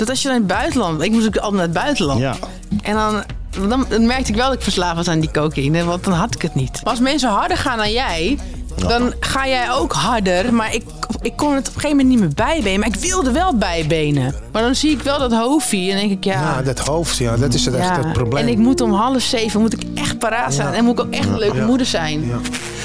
Dat als je naar het buitenland... Ik moest ook altijd naar het buitenland. Ja. En dan, dan, dan merkte ik wel dat ik verslaafd was aan die cocaïne. Want dan had ik het niet. Maar als mensen harder gaan dan jij... Dan ga jij ook harder. Maar ik, ik kon het op een gegeven moment niet meer bijbenen. Maar ik wilde wel bijbenen. Maar dan zie ik wel dat hoofdje. En denk ik, ja... Ja, dat hoofd, ja, dat is het echt het probleem. En ik moet om half zeven moet ik echt paraat zijn. En moet ik ook echt een leuke moeder zijn.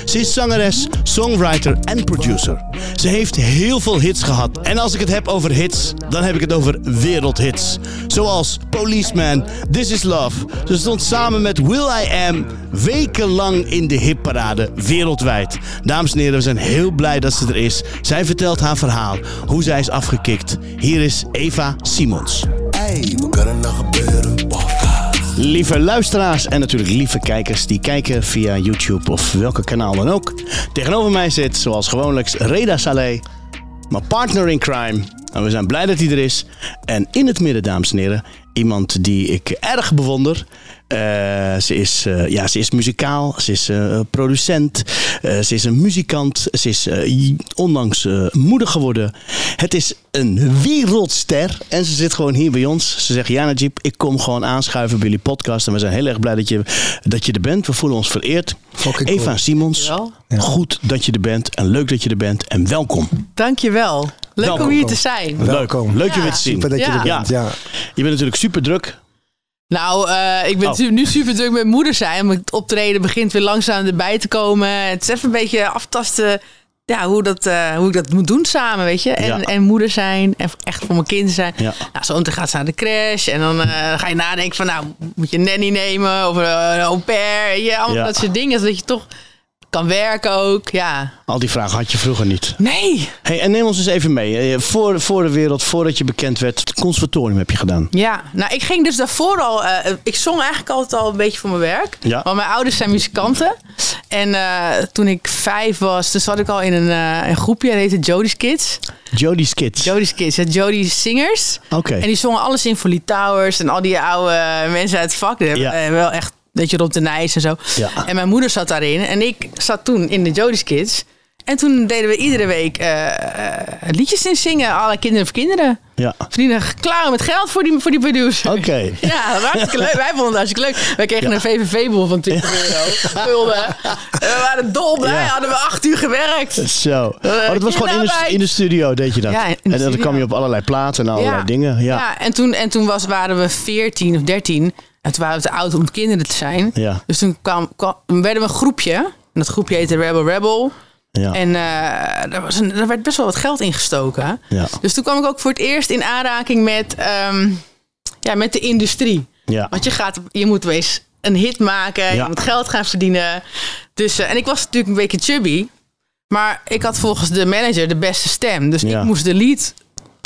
Ze is zangeres, songwriter en producer. Ze heeft heel veel hits gehad. En als ik het heb over hits, dan heb ik het over wereldhits. Zoals Policeman, This Is Love. Ze stond samen met Will I Am wekenlang in de hitparade wereldwijd. Dames en heren, we zijn heel blij dat ze er is. Zij vertelt haar verhaal, hoe zij is afgekikt. Hier is Eva Simons. Hey, wat kan er nou gebeuren? Lieve luisteraars en natuurlijk lieve kijkers die kijken via YouTube of welke kanaal dan ook. Tegenover mij zit, zoals gewoonlijk, Reda Saleh, mijn partner in crime. En we zijn blij dat hij er is. En in het midden, dames en heren, iemand die ik erg bewonder. Eh, ze, is, eh, ja, ze is muzikaal, ze is eh, producent, eh, ze is een muzikant, ze is eh, onlangs eh, moeder geworden. Het is een wereldster en ze zit gewoon hier bij ons. Ze zegt, ja Najib, ik kom gewoon aanschuiven bij jullie podcast. En we zijn heel erg blij dat je, dat je er bent. We voelen ons vereerd. Fucking Eva cool. Simons, goed dat je er bent en leuk dat je er bent en welkom. Dankjewel. Leuk Welkom. om hier te zijn. Welkom. Leuk, leuk je weer te zien. Super dat je Ja. er bent, ja. Je bent natuurlijk super druk. Nou, eh, ik ben Oh. nu super druk met moeder zijn. Omdat het optreden begint weer langzaam erbij te komen. Het is even een beetje aftasten ja, hoe, dat, eh, hoe ik dat moet doen samen, weet je. En, Ja. en moeder zijn en echt voor mijn kind zijn. Ja. Nou, zo meteen gaat ze naar de crash. En dan eh, ga je nadenken van, nou, moet je een nanny nemen? Of een au pair? allemaal Ja. dat soort dingen. Zodat je toch kan werken ook. Ja. Al die vragen had je vroeger niet. Nee. Hey, en neem ons eens even mee. Eh, Voor, voor de wereld, voordat je bekend werd, het conservatorium heb je gedaan. Ja, nou ik ging dus daarvoor al. eh, ik zong eigenlijk altijd al een beetje voor mijn werk. Ja. Want mijn ouders zijn muzikanten. En eh, toen ik vijf was, toen zat ik al in een, een groepje. Dat heette Jody's Kids. Jody's Kids. Jody's Kids, ja, Jody's Singers. Oké. En die zongen alle Symphony Towers en al die oude mensen uit het vak. Die hebben Ja. wel echt, weet je, rond de Nijs en zo. Ja. En mijn moeder zat daarin. En ik zat toen in de Jody's Kids. En toen deden we iedere week eh, eh, liedjes in zingen. Alle kinderen voor kinderen. Ja. Verdienen klaar met geld voor die, voor die producer. Oké. Ja, dat was hartstikke leuk. Wij vonden het hartstikke leuk. Wij kregen een VVV-boel van 20 euro. Gulden. En we waren dolblij. Ja. Hadden we acht uur gewerkt. Zo. Oh, dat was gewoon in de, in de studio, deed je dat? Ja, en dan kwam je op allerlei platen en allerlei dingen. Ja. Ja, en toen, en toen was, waren we 14 of 13. En toen waren we te oud om kinderen te zijn. Ja. Dus toen kwam, kwam, werden we een groepje. En dat groepje heette Rebel Rebel. Ja. En eh er, was een, er werd best wel wat geld ingestoken. Ja. Dus toen kwam ik ook voor het eerst in aanraking met, ehm, ja, met de industrie. Ja. Want je, gaat, je moet wees een hit maken, je moet geld gaan verdienen. Dus, eh, en ik was natuurlijk een beetje chubby. Maar ik had volgens de manager de beste stem. Dus ik moest de lead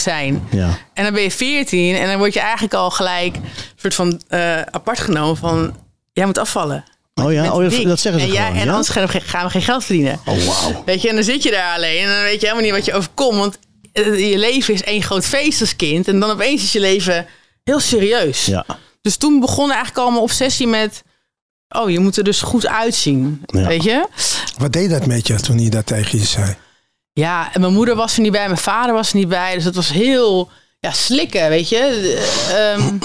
zijn. Ja. En dan ben je 14 en dan word je eigenlijk al gelijk soort van eh, apart genomen van... Jij moet afvallen. Oh ja, oh, dat, zeggen ze en gewoon. En ja? anders gaan we, geen- gaan we geen geld verdienen. Oh, wauw. Weet je, en dan zit je daar alleen en dan weet je helemaal niet wat je overkomt. Want eh, je leven is één groot feest als kind. En dan opeens is je leven heel serieus. Ja. Dus toen begon eigenlijk al mijn obsessie met... Oh, je moet er dus goed uitzien. Ja. Weet je? Wat deed dat met je toen hij dat tegen je zei? Ja, en mijn moeder was er niet bij, mijn vader was er niet bij. Dus het was heel ja, slikken, weet je. Eh, ehm,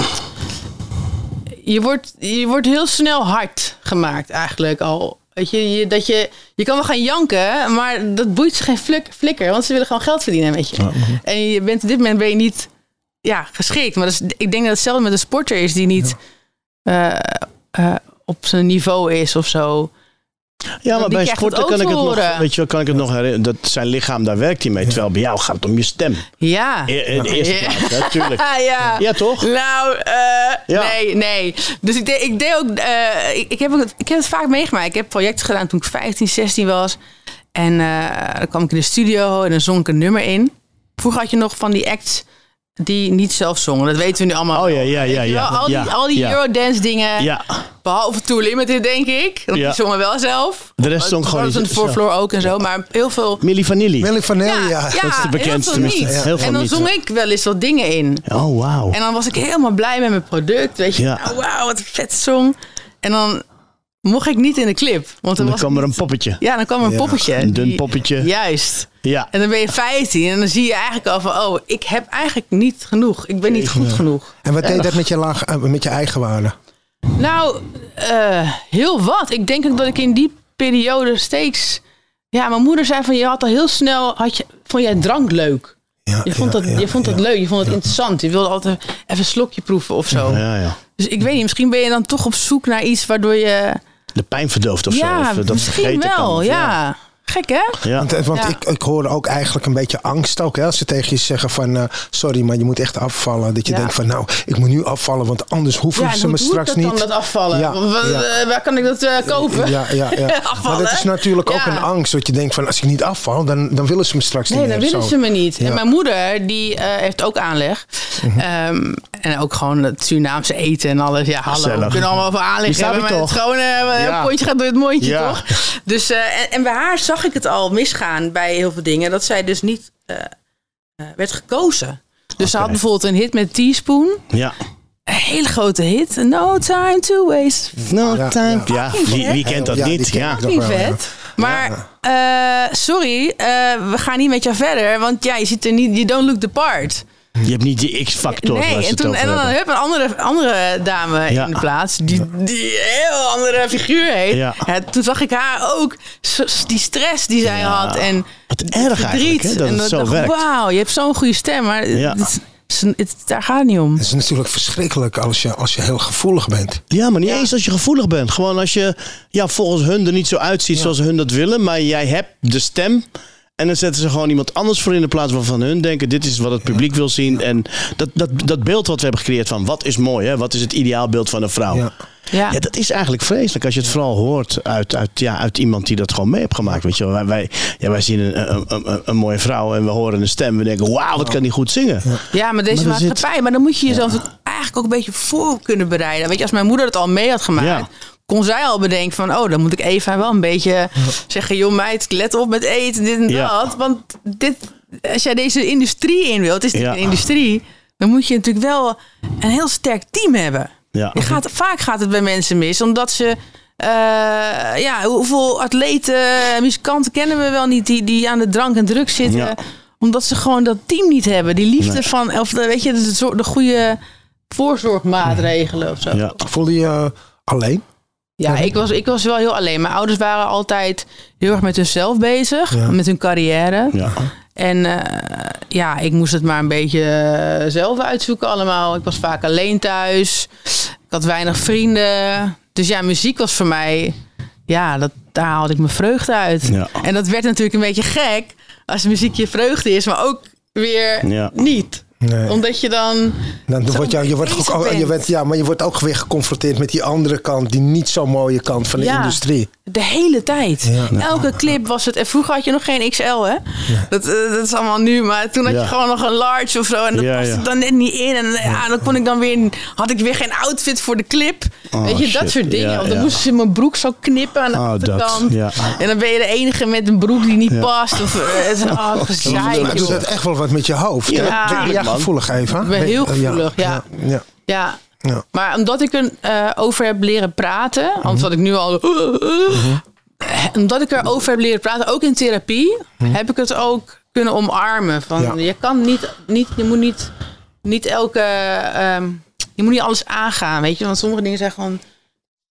je, wordt, je wordt heel snel hard gemaakt eigenlijk al. Weet je, je, dat je, je kan wel gaan janken, maar dat boeit ze geen flik, flikker. Want ze willen gewoon geld verdienen, weet je. En je bent, op dit moment ben je niet ja, geschikt. Maar dat is, ik denk dat hetzelfde met een sporter is die niet eh, eh, op zijn niveau is of zo. Ja, maar Die bij sporten kan ik het nog, weet je, wel, kan ik het nog herinneren. Dat zijn lichaam, daar werkt hij mee. Terwijl bij jou gaat het om je stem. Ja. In, in de eerste Ja. plaats, hè, tuurlijk. Ah, ja. Ja, toch? Nou, eh, Ja. nee, nee. Dus ik deed, ik deed ook, eh, ik, ik, heb het, ik heb het vaak meegemaakt. Ik heb projecten gedaan toen ik 15, 16 was. En eh, dan kwam ik in de studio en dan zong ik een nummer in. Vroeger had je nog van die acts die niet zelf zongen. Dat weten we nu allemaal. Oh ja, ja, ja, ja. Al die, ja, al die ja. Eurodance dingen. Ja, Behalve Too Limited, denk ik. Want Ja. die zongen wel zelf. De rest zong gewoon niet. niet zelf. Floor ook en zo. Maar heel veel... Milli Vanilli. Millie Vanilli, ja. ja, Dat is de heel bekendste, veel niet. Heel veel en dan niet. zong ik wel eens wat dingen in. Oh, wauw. En dan was ik helemaal blij met mijn product. Weet je, Ja. nou, wauw, wat een vet song. En dan mocht ik niet in de clip. Want dan, kwam er een poppetje. Ja, dan kwam er een Ja, poppetje. een dun Die- poppetje. Juist. Ja. En dan ben je 15 en dan zie je eigenlijk al van... oh, ik heb eigenlijk niet genoeg. Ik ben niet goed genoeg. En wat deed dat met je, laag, eh, met je eigen waarde? Nou, eh, heel wat. Ik denk ook dat ik in die periode steeds... Ja, mijn moeder zei van je had al heel snel... Had je, vond jij drank leuk? Ja, Je vond, dat, ja, je vond dat ja. leuk, je vond het interessant. Je wilde altijd even een slokje proeven of zo. Ja, ja. Dus ik weet niet, misschien ben je dan toch op zoek naar iets waardoor je... De pijn verdooft of ja, zo. Of dat misschien vergeten wel, kan. ja. Gek hè? Ja. Want, eh, want Ja. ik, ik hoorde ook eigenlijk een beetje angst ook. Hè, als ze tegen je zeggen van... eh, sorry, maar je moet echt afvallen. Dat je Ja. denkt van nou, ik moet nu afvallen. Want anders hoeven Ja, en ze me straks niet... dan, dat afvallen? Ja, Wa- ja. eh, Waar kan ik dat eh, kopen? Ja, ja, ja. maar Afvallen. dat is natuurlijk ook Ja. een angst. Dat je denkt van als ik niet afval, dan, dan willen ze me straks Nee, niet dan meer. willen Zo. ze me niet. Ja. En mijn moeder, die eh, heeft ook aanleg. Mhm. Ehm, en ook gewoon het Surinaamse eten en alles. Ja, hallo. Gezellig. We kunnen allemaal van aanleg Die snap hebben. ik Maar het toch? gewoon eh, Ja. een potje gaat door het mondje, Ja. toch? Dus, eh, en, en bij haar zag ik het al misgaan bij heel veel dingen. Dat zij dus niet eh, eh, werd gekozen. Dus ze had bijvoorbeeld een hit met Teaspoon. Ja. Een hele grote hit. No time to waste. No Ja, time. ja. Ja, wie, wie kent dat niet? Ja. ja. vet. Maar eh, sorry, eh, we gaan niet met jou verder. Want ja, je ziet er niet, you don't look the part. Je hebt niet die X-factor Nee, en, toen, en dan hebben. heb een andere, andere dame Ja. in de plaats. Die, die een heel andere figuur heeft. Ja. Ja, toen zag ik haar ook. Die stress die zij Ja. had. En Wat het erg eigenlijk, hè, dat en zo dacht werkt. Wauw, je hebt zo'n goede stem. Maar Ja. het, daar gaat het niet om. Het is natuurlijk verschrikkelijk als je, als je heel gevoelig bent. Ja, maar niet eens als je gevoelig bent. Gewoon als je ja, volgens hun er niet zo uitziet zoals hun dat willen. Maar jij hebt de stem. En dan zetten ze gewoon iemand anders voor in de plaats waarvan hun denken: dit is wat het publiek wil zien. En dat, dat, dat beeld wat we hebben gecreëerd van wat is mooi, hè? wat is het ideaalbeeld van een vrouw. Ja. Ja. Ja, dat is eigenlijk vreselijk als je het vooral hoort uit, uit, ja, uit iemand die dat gewoon mee heeft gemaakt. Weet je wel. Wij, wij, ja, wij zien een, een, een, een mooie vrouw en we horen een stem. We denken, wauw, wat kan die goed zingen. Ja, maar deze Maar zit- maatschappij. Maar dan moet je jezelf eigenlijk ook een beetje voor kunnen bereiden. Weet je, als mijn moeder het al mee had gemaakt. Kon zij al bedenken van, oh, dan moet ik Eva wel een beetje zeggen, joh meid, let op met eten, dit en Ja. dat. Want dit, als jij deze industrie in wilt, het is natuurlijk Ja. een industrie, dan moet je natuurlijk wel een heel sterk team hebben. Ja. Je gaat, vaak gaat het bij mensen mis, omdat ze, eh, ja, hoeveel atleten, muzikanten kennen we wel niet die, die aan de drank en drugs zitten. Ja. Omdat ze gewoon dat team niet hebben. Die liefde Nee. van, of de, weet je, de, de goede voorzorgmaatregelen of zo. Ja. Voelde je je alleen? Ja, ik was, ik was wel heel alleen. Mijn ouders waren altijd heel erg met hunzelf bezig, Ja. met hun carrière. Ja. En eh, ja, ik moest het maar een beetje eh, zelf uitzoeken allemaal. Ik was vaak alleen thuis. Ik had weinig vrienden. Dus ja, muziek was voor mij, ja, dat, daar haalde ik mijn vreugde uit. Ja. En dat werd natuurlijk een beetje gek als muziek je vreugde is, maar ook weer Ja. niet. Nee. Omdat je dan... Dan Zo word je, je wordt ook, je bent. ja, maar je wordt ook weer geconfronteerd met die andere kant, die niet zo mooie kant van de Ja. industrie. De hele tijd. Ja. Elke clip was het. En vroeger had je nog geen XL, hè? Dat, eh, dat is allemaal nu. Maar toen had Ja. je gewoon nog een large of zo. En dat Ja, paste ja. dan net niet in. En ja, dan kon ik dan weer. Had ik weer geen outfit voor de clip. Oh, Weet je, dat soort dingen. Ja, Want dan ja. moesten ze mijn broek zo knippen aan de Oh, dat. achterkant. Ja. En dan ben je de enige met een broek die niet Ja. past. Of eh, het is oh, gezeik, doet dat echt wel wat met je hoofd? Ja, man. gevoelig, Eva? Ik ben heel gevoelig, ja. ja. Ja. Ja. Maar omdat ik er eh, over heb leren praten, anders had ik nu al. Eh, Omdat ik erover heb leren praten, ook in therapie, heb ik het ook kunnen omarmen. Van, Ja. Je kan niet, niet, je moet niet, niet elke, ehm, je moet niet alles aangaan, weet je, want sommige dingen zijn gewoon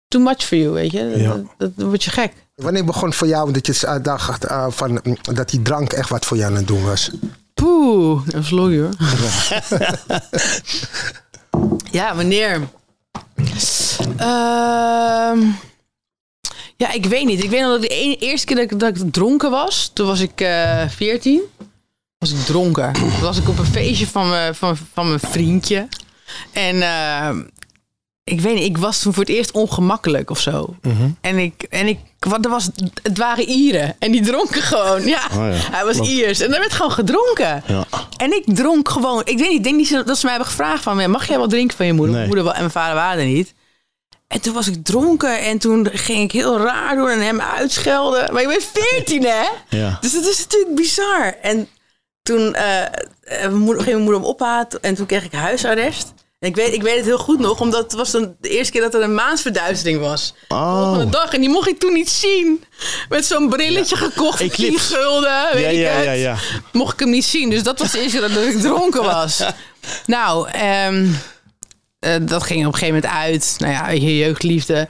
too much for you, weet je. Ja. Dat, dat, dan word je gek. Wanneer begon voor jou dat je dacht uh, van, mm, dat die drank echt wat voor jou aan het doen was? Poeh, dat is hoor. ja, wanneer? Ehm, ja, ik weet niet. Ik weet nog dat de ene, eerste keer dat ik, dat ik dronken was, toen was ik eh 14. Was ik dronken. Toen was ik op een feestje van, van, van mijn vriendje. En eh, ik weet niet, ik was toen voor het eerst ongemakkelijk of zo. En ik, en ik, wat er was, het waren Ieren. En die dronken gewoon. Ja, Oh ja. hij was Iers. En er werd gewoon gedronken. Ja. En ik dronk gewoon. Ik weet niet, ik denk niet dat ze mij hebben gevraagd van, mag jij wel drinken van je moeder? Nee. Mijn moeder wel- en mijn vader waren er niet. En toen was ik dronken en toen ging ik heel raar doen en hem uitschelden. Maar je bent 14 hè? Ja. Dus dat is natuurlijk bizar. En toen eh, eh, ging mijn moeder hem ophalen en toen kreeg ik huisarrest. En ik weet, ik weet het heel goed nog, omdat het was dan de eerste keer dat er een maansverduistering was. De Oh. volgende dag. En die mocht ik toen niet zien. Met zo'n brilletje gekocht voor 10 Eclipse. gulden. Weet Ja, ik ja, het. ja, ja. Mocht ik hem niet zien. Dus dat was de eerste keer dat ik dronken was. Nou, ehm, eh, dat ging op een gegeven moment uit. Nou ja, je jeugdliefde.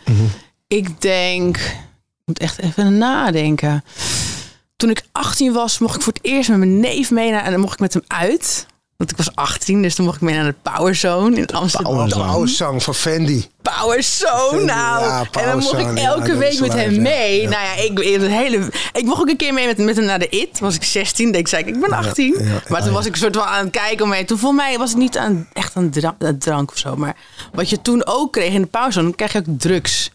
Ik denk... Ik moet echt even nadenken. Toen ik 18 was, mocht ik voor het eerst met mijn neef mee naar... En dan mocht ik met hem uit. Want ik was 18, dus toen mocht ik mee naar de Power Zone in Amsterdam. Power oude zang van Fendi. Power Zone, nou. Ja, en dan mocht Power ik ja, elke week met hem ja. mee. Ja. Nou ja, ik, het hele, ik mocht ook een keer mee met, met hem naar de IT. Was ik 16, ik zei ik, ik ben 18. ja, ja. maar toen was ik een soort van aan het kijken mee. Toen voor mij was ik niet aan, echt aan dra- aan drank of zo. Maar wat je toen ook kreeg in de Power Zone, dan krijg je ook drugs.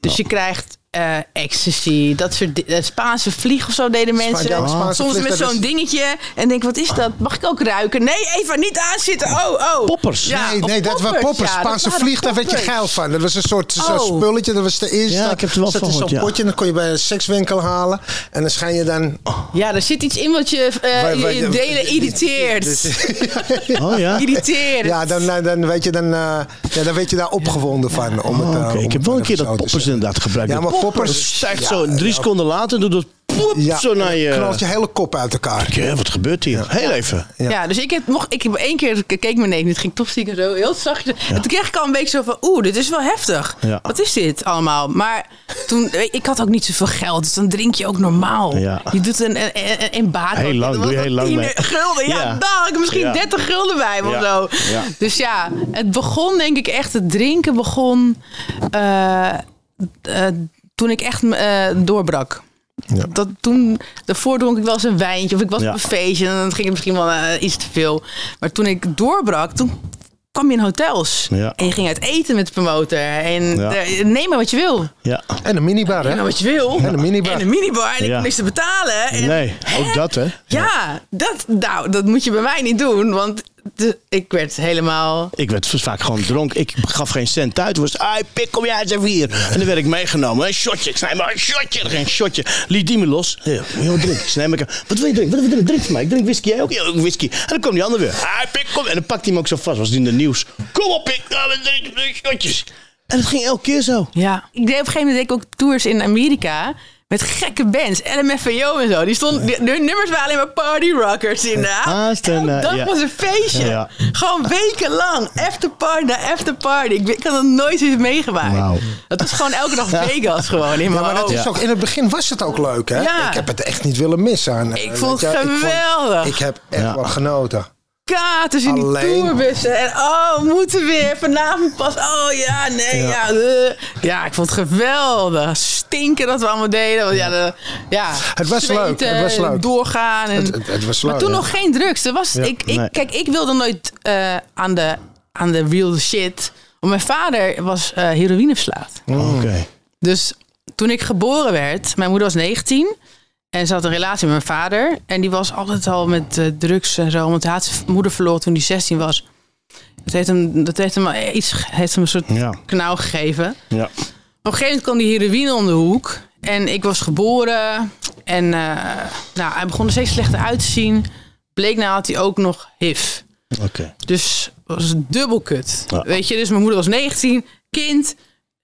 Dus je krijgt eh, ecstasy, dat soort eh, Spaanse vlieg of zo deden mensen. ja, Spaanse Soms vlieg, met zo'n is- dingetje. En denk, wat is dat? Mag ik ook ruiken? Nee, Eva, niet aanzitten. Oh, oh. Poppers. Nee, of nee, dat waren poppers. Ja, Spaanse waren vlieg, daar werd je geil van. Dat was een soort Oh. spulletje. Dat was de eerste. Ja, ik heb er wel van zo'n ja. potje en dan kon je bij een sekswinkel halen. En dan schijn je dan... Ja, er zit iets in wat je eh, Waar- waar je je- delen irriteert. Oh ja? Irriteert. Ja, dan, dan, dan, weet je, dan, eh, ja, dan werd je daar opgewonden van. Om het, Oh, om Ik heb het wel een keer even dat poppers inderdaad gebruikt. Poppers... Stijgt ja, zo drie ja, seconden later, doet dat poep, Ja, zo naar je... knalt je hele kop uit elkaar. Wat gebeurt hier? Heel even. Ja. dus ik heb, mocht, ik heb één keer keek mijn neef, het ging toch stiekem zo heel zachtjes. En toen kreeg ik al een beetje zo van, oeh, dit is wel heftig. Ja. Wat is dit allemaal? Maar toen, ik had ook niet zoveel geld, dus dan drink je ook normaal. Ja. Je doet een, een, een, een baat. Heel lang, doe je heel lang 10 mee. gulden, ja, dag. Misschien Ja. 30 gulden bij me of Ja. zo. Ja. Dus ja, het begon denk ik echt, het drinken begon eh, eh, toen ik echt eh, doorbrak. Ja. Dat toen, daarvoor dronk ik wel eens een wijntje of ik was Ja. op een feestje en dan ging het misschien wel eh, iets te veel. Maar toen ik doorbrak, toen kwam je in hotels. Ja. En je ging uit eten met de promotor. En Ja. neem maar wat je wil. Ja. En een minibar, Neem maar hè? wat je wil. En een minibar. En een minibar. En ik Ja. niks te betalen. En, Nee, ook dat hè. Ja, dat, nou, dat moet je bij mij niet doen. Want de- ik werd helemaal... Ik werd vaak gewoon dronken. Ik gaf geen cent uit. Het was, ai, pik, kom jij eens even hier. En dan werd ik meegenomen. Een shotje. Ik snij maar een shotje. Geen shotje. Liet die me los. Heel, heel drink. Ik snij me. Wat wil je drinken? Wat wil je drinken? Drink van mij. Ik drink whisky. Jij ook? Ja, ook whisky. En dan kwam die ander weer. Ai, pik, kom. En dan pakte hij me ook zo vast. Was het in de nieuws. Kom op, pik. Nou, we drinken shotjes. En dat ging elke keer zo. Ja. Ik deed op een gegeven moment deed ik ook tours in Amerika. Met gekke bands. LMFAO en zo. Die stonden, die, de nummers waren alleen maar party rockers in de Haast en, Elke dag ja. was een feestje. Ja. Gewoon wekenlang. After party na after party. Ik, ik had dat nooit eens meegemaakt. Het was gewoon elke dag Vegas gewoon in Ja, mijn maar dat is ook, in het begin was het ook leuk, hè? Ja. Ik heb het echt niet willen missen. aan, eh, Ik vond het je, ik vond- geweldig. Ik heb echt Ja. wel genoten. Katers in die tourbussen. En oh, we moeten weer. Vanavond pas. Oh ja, nee, ja. eh. Ja, ik vond het geweldig. Stinken dat we allemaal deden. Want ja, de, ja Het was leuk, het was leuk. Doorgaan. En, Het, het, het was maar toen ja. nog geen drugs. Er was, ik, ik, Nee. Kijk, ik wilde nooit eh, aan, de, aan de real shit. Want mijn vader was eh heroïne verslaafd. Oké. Dus toen ik geboren werd, mijn moeder was 19 en ze had een relatie met mijn vader. En die was altijd al met eh, drugs en zo. Want hij had zijn moeder verloren toen hij 16 was. Dat heeft hem, dat heeft hem iets, heeft hem een soort Ja. knauw gegeven. Ja. Op een gegeven moment kwam die heroïne om de hoek. En ik was geboren. En eh, nou, hij begon er steeds slechter uit te zien. Bleek nou had hij ook nog HIV. Oké. Dus was dubbel kut. Ja. Weet je, dus mijn moeder was 19, kind,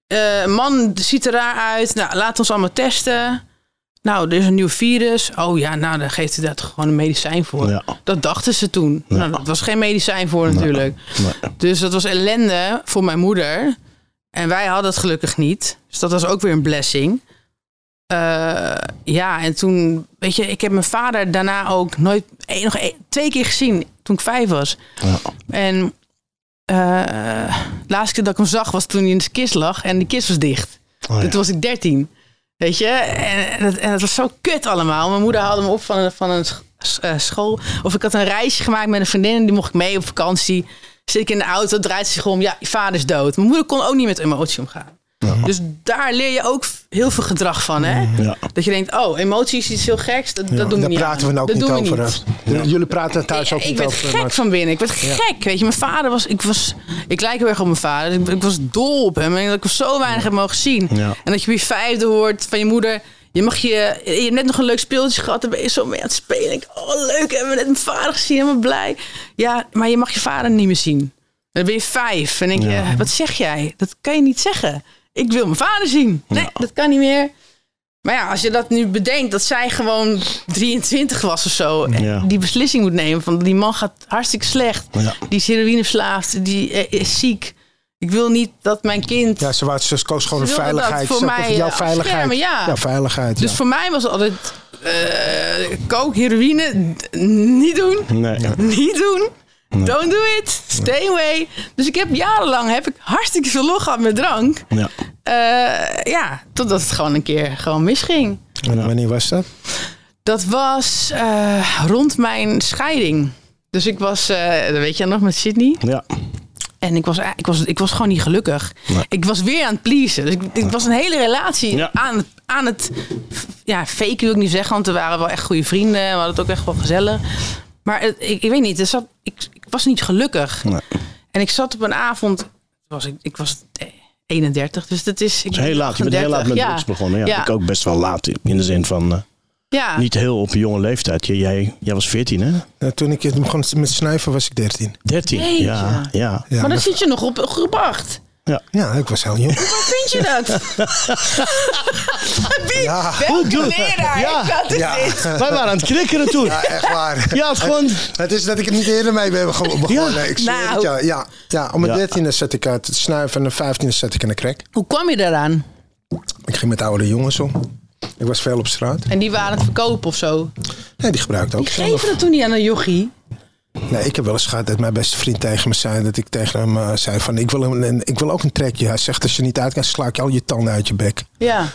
eh, man ziet er raar uit. Nou, laat ons allemaal testen. Nou, er is een nieuw virus. Oh ja, nou, dan geeft hij toch gewoon een medicijn voor. Ja. Dat dachten ze toen. Nou, dat was geen medicijn voor natuurlijk. Nee. Dus dat was ellende voor mijn moeder. En wij hadden het gelukkig niet. Dus dat was ook weer een blessing. eh, ja, en toen, weet je, ik heb mijn vader daarna ook nooit, nog twee keer gezien toen ik vijf was. Ja. En eh, de laatste keer dat ik hem zag was toen hij in de kist lag en de kist was dicht. Oh, ja. Toen was ik 13. Weet je? En, het, en het was zo kut allemaal. Mijn moeder haalde me op van, een- van een eh, school. Of ik had een reisje gemaakt met een vriendin. Die mocht ik mee op vakantie. Zit ik in de auto, draait ze zich om. Ja, je vader is dood. Mijn moeder kon ook niet met emotie omgaan. Dus daar leer je ook heel veel gedrag van. Hè? Ja. Dat je denkt, oh, emoties is iets heel geks. Dat, dat doen we Daar niet praten aan. we ook dat niet over. Jullie praten thuis ook ik niet werd over. gek maar- van binnen. Ik werd gek. Weet je, mijn vader was. Ik, was, ik lijk heel erg op mijn vader. Ik, ik was dol op hem. En dat ik hem zo weinig heb mogen zien. Ja. En dat je weer vijfde hoort van je moeder. Je mag je. Je hebt net nog een leuk speeltje gehad. Dan ben je zo mee aan het spelen. Ik, oh, leuk. Hebben we net mijn vader gezien. Helemaal blij. Ja, maar je mag je vader niet meer zien. Dan ben je vijf. En denk je, Ja. wat zeg jij? Dat kan je niet zeggen. Ik wil mijn vader zien. Nee, Ja. dat kan niet meer. Maar ja, als je dat nu bedenkt, dat zij gewoon 23 was of zo. en Ja. Die beslissing moet nemen van die man gaat hartstikke slecht. Ja. Die is heroïne verslaafd, die eh, is ziek. Ik wil niet dat mijn kind... Ja, ze, wou, ze koos gewoon een veiligheid. voor mij, jouw veiligheid. afschermen, ja. Jouw veiligheid. Dus ja. voor mij was het altijd eh kook, heroïne, niet doen. Nee. Niet doen. Don't do it. Stay away. Dus ik heb jarenlang heb ik hartstikke veel log gehad met drank. Ja. Eh, ja, totdat het gewoon een keer gewoon misging. En wanneer was dat? Dat was eh, rond mijn scheiding. Dus ik was, eh, weet je nog, met Sydney. Ja. En ik was, ik was, ik was gewoon niet gelukkig. Nee. Ik was weer aan het pleasen. Dus ik, ik was een hele relatie Ja. aan, het- aan het... Ja, fake wil ik niet zeggen, want we waren wel echt goede vrienden. We hadden het ook echt wel gezellig. Maar het- ik, ik weet niet, er zat, ik, ik was niet gelukkig. Nee. En ik zat op een avond... Was ik, ik was eh, 31, dus dat is... Ik Dat is heel laat. Je bent heel laat met 38, drugs begonnen. Ja. Ja. Ik ook best wel laat. In de zin van eh, Ja. niet heel op een jonge leeftijd. Jij, jij, jij was 14 hè? Ja, toen ik het begon met snuiven was ik 13. 13. Jeetje. Ja. Ja. Ja, maar dan zit je nog op groep 8. Ja, ik was heel jong. Hoe vind je dat? Wie? Ja. Welke leraar? Ja. Dat is Ja. dit. Wij waren aan het knikkeren toen. Ja, echt waar. Ja, het gewoon... Het is dat ik het niet eerder mee ben begonnen. Ja. Ik Nou. het, ja. Ja, ja, om mijn Ja. 13e zet ik uit het snuiven en de 15e zet ik in de crack. Hoe kwam je daaraan? Ik ging met oude jongens om. Ik was veel op straat. En die waren het verkopen of zo? Nee, die gebruikte ook Die zelf. geven dat toen niet aan een jochie. Nee, ik heb wel eens gehad dat mijn beste vriend tegen me zei... dat ik tegen hem eh, zei van, ik wil, een, een- ik wil ook een trekje. Hij zegt, als je niet uit kan, sla ik al je tanden uit je bek. Ja.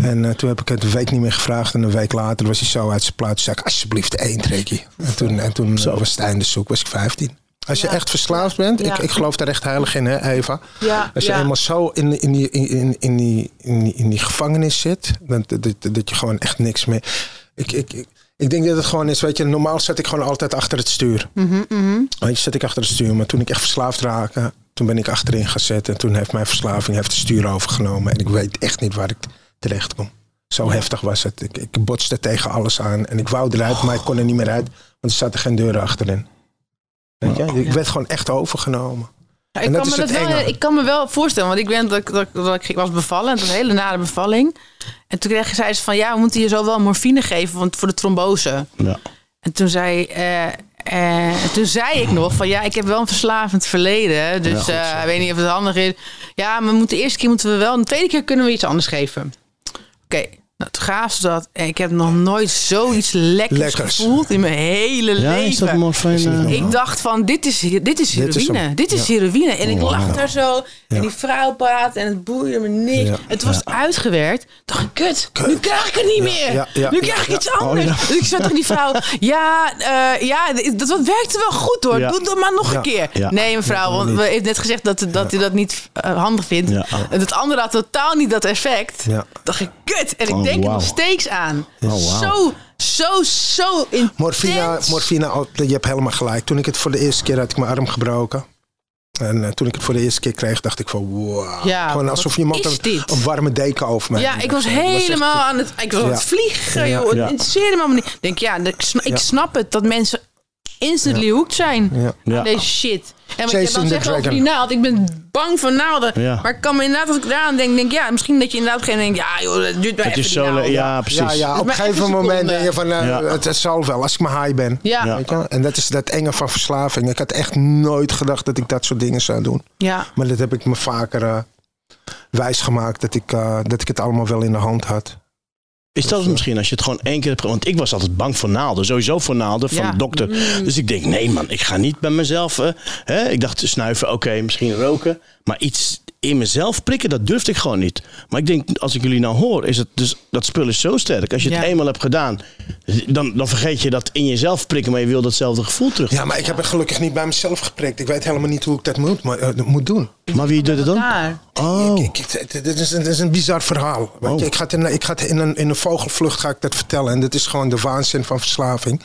En eh, toen heb ik het een week niet meer gevraagd. En een week later was hij zo uit zijn plaats. zei ik, alsjeblieft één trekje. En toen, en toen eh, was het einde zoek, was ik 15. Als je Ja. echt verslaafd bent, Ja. ik, ik geloof daar echt heilig in, hè, Eva. Ja, Als je ja. eenmaal zo in, in, die, in, in, die, in, die, in die gevangenis zit, dat, dat, dat, dat je gewoon echt niks meer. Ik, ik, ik, ik denk dat het gewoon is, weet je, normaal zat ik gewoon altijd achter het stuur. Weet je, zat ik achter het stuur. Maar toen ik echt verslaafd raakte, toen ben ik achterin gezet. En toen heeft mijn verslaving heeft het stuur overgenomen. En ik weet echt niet waar ik terecht kom. Zo heftig was het. Ik, ik botste tegen alles aan. En ik wou eruit, maar ik kon er niet meer uit. Want er zaten geen deuren achterin. Weet je? Ik werd gewoon echt overgenomen. En ik, dat kan is me het dat wel, enge. ik kan me wel voorstellen, want ik, ben, dat, ik- dat, dat ik was bevallen. Het was een hele nare bevalling. En toen kreeg zei ze van, ja, we moeten je zo wel morfine geven want voor de trombose. Ja. En toen zei, eh, eh, toen zei ik nog van, ja, ik heb wel een verslavend verleden. Dus Ja, eh, ik weet niet of het handig is. Ja, maar moeten de eerste keer moeten we wel, de tweede keer kunnen we iets anders geven. Oké, nou, gaven ze dat. Ik heb nog nooit zoiets lekkers, Lekkers. gevoeld in mijn hele Ja, leven. is dat morfine? Ik dacht van, dit is, dit is Dit is heroïne. Dit is Ja. heroïne. En ik Oh, lag daar zo. En die vrouw praat en het boeide me niks. Ja. Het was uitgewerkt. dacht ik, kut, nu krijg ik het niet meer. Ja, ja, nu krijg ik ja. iets anders. Oh, ja. Dus ik zei tegen die vrouw, ja, eh, ja dat, dat werkte wel goed hoor. Ja. Doe dat maar nog Ja. een keer. Ja. Nee mevrouw, want we heeft net gezegd dat, dat u dat niet eh, handig vindt. Ja. En het andere had totaal niet dat effect. Ja. dacht ik, kut. En ik Denk er wauw. nog steeds aan. Oh, wauw. Zo, zo, zo intens. Morfine, morfine, oh, je hebt helemaal gelijk. Toen ik het voor de eerste keer had ik mijn arm gebroken. En eh, toen ik het voor de eerste keer kreeg, dacht ik van wow. Ja, Gewoon alsof iemand een, een warme deken over mij Ja, ik was echt- helemaal aan het, ik was aan Ja. het vliegen, Ja. joh. Het Ja. interesseerde me allemaal niet. Ik denk, ja, ik snap het dat mensen instantly hooked zijn Ja. Ja. deze shit. En wat je dan zegt over die naald, ik ben bang voor naalden. Ja. Maar ik kan me inderdaad, als ik eraan denk, denk ja, misschien dat je inderdaad geen denkt, ja joh, dat duurt wel even die naald. Ja, precies. Ja, ja, op een gegeven moment denk je van, eh, Ja. het, het zal wel, als ik maar high ben. Ja, Ja. ja. Weet je? En dat is dat enge van verslaving. Ik had echt nooit gedacht dat ik dat soort dingen zou doen. Maar dat heb ik me vaker eh wijs gemaakt dat ik, eh, dat ik het allemaal wel in de hand had. Is dat het misschien als je het gewoon één keer hebt... Want ik was altijd bang voor naalden. Sowieso voor naalden van Ja. de dokter. Dus ik denk, nee man, ik ga niet bij mezelf... eh, hè? Ik dacht, snuiven, oké, misschien roken. Maar iets in mezelf prikken, dat durfde ik gewoon niet. Maar ik denk, als ik jullie nou hoor, is het dus... Dat spul is zo sterk. Als je het Ja. eenmaal hebt gedaan, dan, dan vergeet je dat in jezelf prikken. Maar je wil datzelfde gevoel terug. Ja, maar ik heb het gelukkig niet bij mezelf geprikt. Ik weet helemaal niet hoe ik dat moet, maar, eh, moet doen. Maar wie doet het dan? Daar. Oh, Ik, ik, dit, is, een- dit is een bizar verhaal. Oh. ik ga, het in, ik ga het in, een, in een vogelvlucht ga ik dat vertellen. En dit is gewoon de waanzin van verslaving.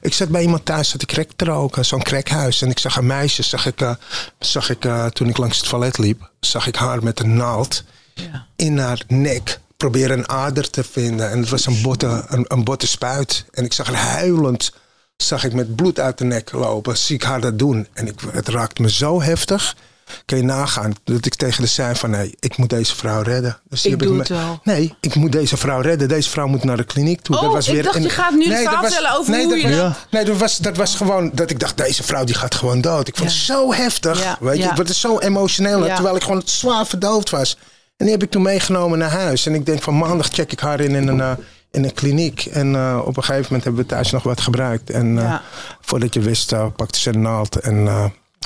Ik zat bij iemand thuis dat ik crack te roken. Zo'n crackhuis. En ik zag een meisje, zag ik, eh, zag ik eh, toen ik langs het toilet liep, zag ik haar met een naald Ja. in haar nek proberen een ader te vinden. En het was een botte, een, een botte spuit. En ik zag haar huilend, zag ik met bloed uit de nek lopen. Zie ik haar dat doen. En ik, het raakte me zo heftig. Kun je nagaan dat ik tegen de zei van... nee, ik moet deze vrouw redden. Dus Ik heb doe me- het wel. Nee, ik moet deze vrouw redden. Deze vrouw moet naar de kliniek toe. Oh, ik dacht, je gaat nu het dat verhaal vertellen over nee, hoe dat je was- Ja. Nee, dat was, dat was gewoon dat ik dacht, deze vrouw die gaat gewoon dood. Ik vond het zo heftig. Ja, Weet je, werd er zo emotioneel. Terwijl ik gewoon zwaar verdoofd was. En die heb ik toen meegenomen naar huis. En ik denk van maandag check ik haar in, in een... eh, in een kliniek. En eh, op een gegeven moment hebben we thuis nog wat gebruikt. En eh, voordat je wist, pakte ze een naald en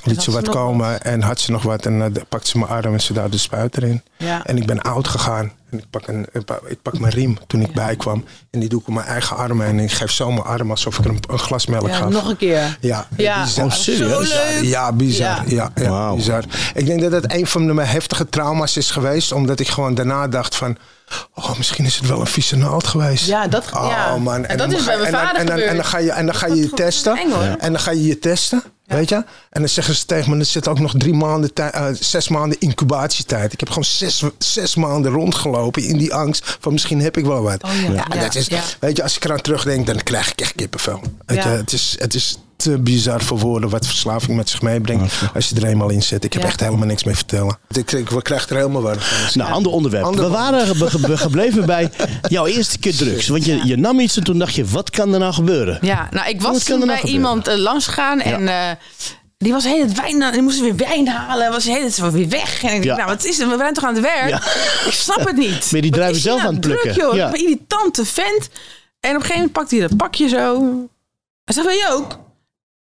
liet ze wat komen. En had ze nog wat en eh, pakte ze mijn arm en ze daar de spuit erin. Ja. En ik ben oud gegaan. En ik pak, een, ik pak- mijn riem toen ik bijkwam. En die doe ik op mijn eigen arm. En ik geef zo mijn arm alsof ik er een, een glas melk Ja, gaf. nog een keer. Ja, Ja, bizar. Oh, serieus? Zo Bizar. leuk. Ja, bizar. Ja. Ja. Ja, bizar. Ik denk dat het een van de mijn heftige trauma's is geweest. Omdat ik gewoon daarna dacht van... Oh, misschien is het wel een vieze naald geweest. Ja, dat- oh, ja. Man. En dat dan is ga je- bij mijn en dan- vader en dan, en dan ga je, en dan ga je je Dat testen. eng. En dan ga je je testen. Weet je? En dan zeggen ze tegen me, er zit ook nog drie maanden, eh, zes maanden incubatietijd. Ik heb gewoon zes, zes maanden rondgelopen in die angst van misschien heb ik wel wat. Oh ja. Ja, dat is, ja. Weet je, als ik eraan terugdenk, dan krijg ik echt kippenvel. Weet je, het, is, het is te bizar voor woorden wat verslaving met zich meebrengt als je er eenmaal in zit. Ik heb Ja. echt helemaal niks meer vertellen. Ik, ik, ik krijg er helemaal warm van. Nou, ander onderwerp. Ander we waren ge- gebleven bij jouw eerste keer drugs. Want je, je nam iets en toen dacht je, wat kan er nou gebeuren? Ja, nou, ik was toen nou bij gebeuren? iemand eh, langs gegaan en eh, die was heel het wijn, die moest weer wijn halen, was heel het weer weg. En ik dacht, nou, wat is het? We zijn toch aan het werk? Ja. Ik snap het niet. Je die druiven hij zelf nou aan het druk, plukken? joh? Ja. Een irritante vent. En op een gegeven moment pakt hij dat pakje zo. Hij zegt, wil je ook?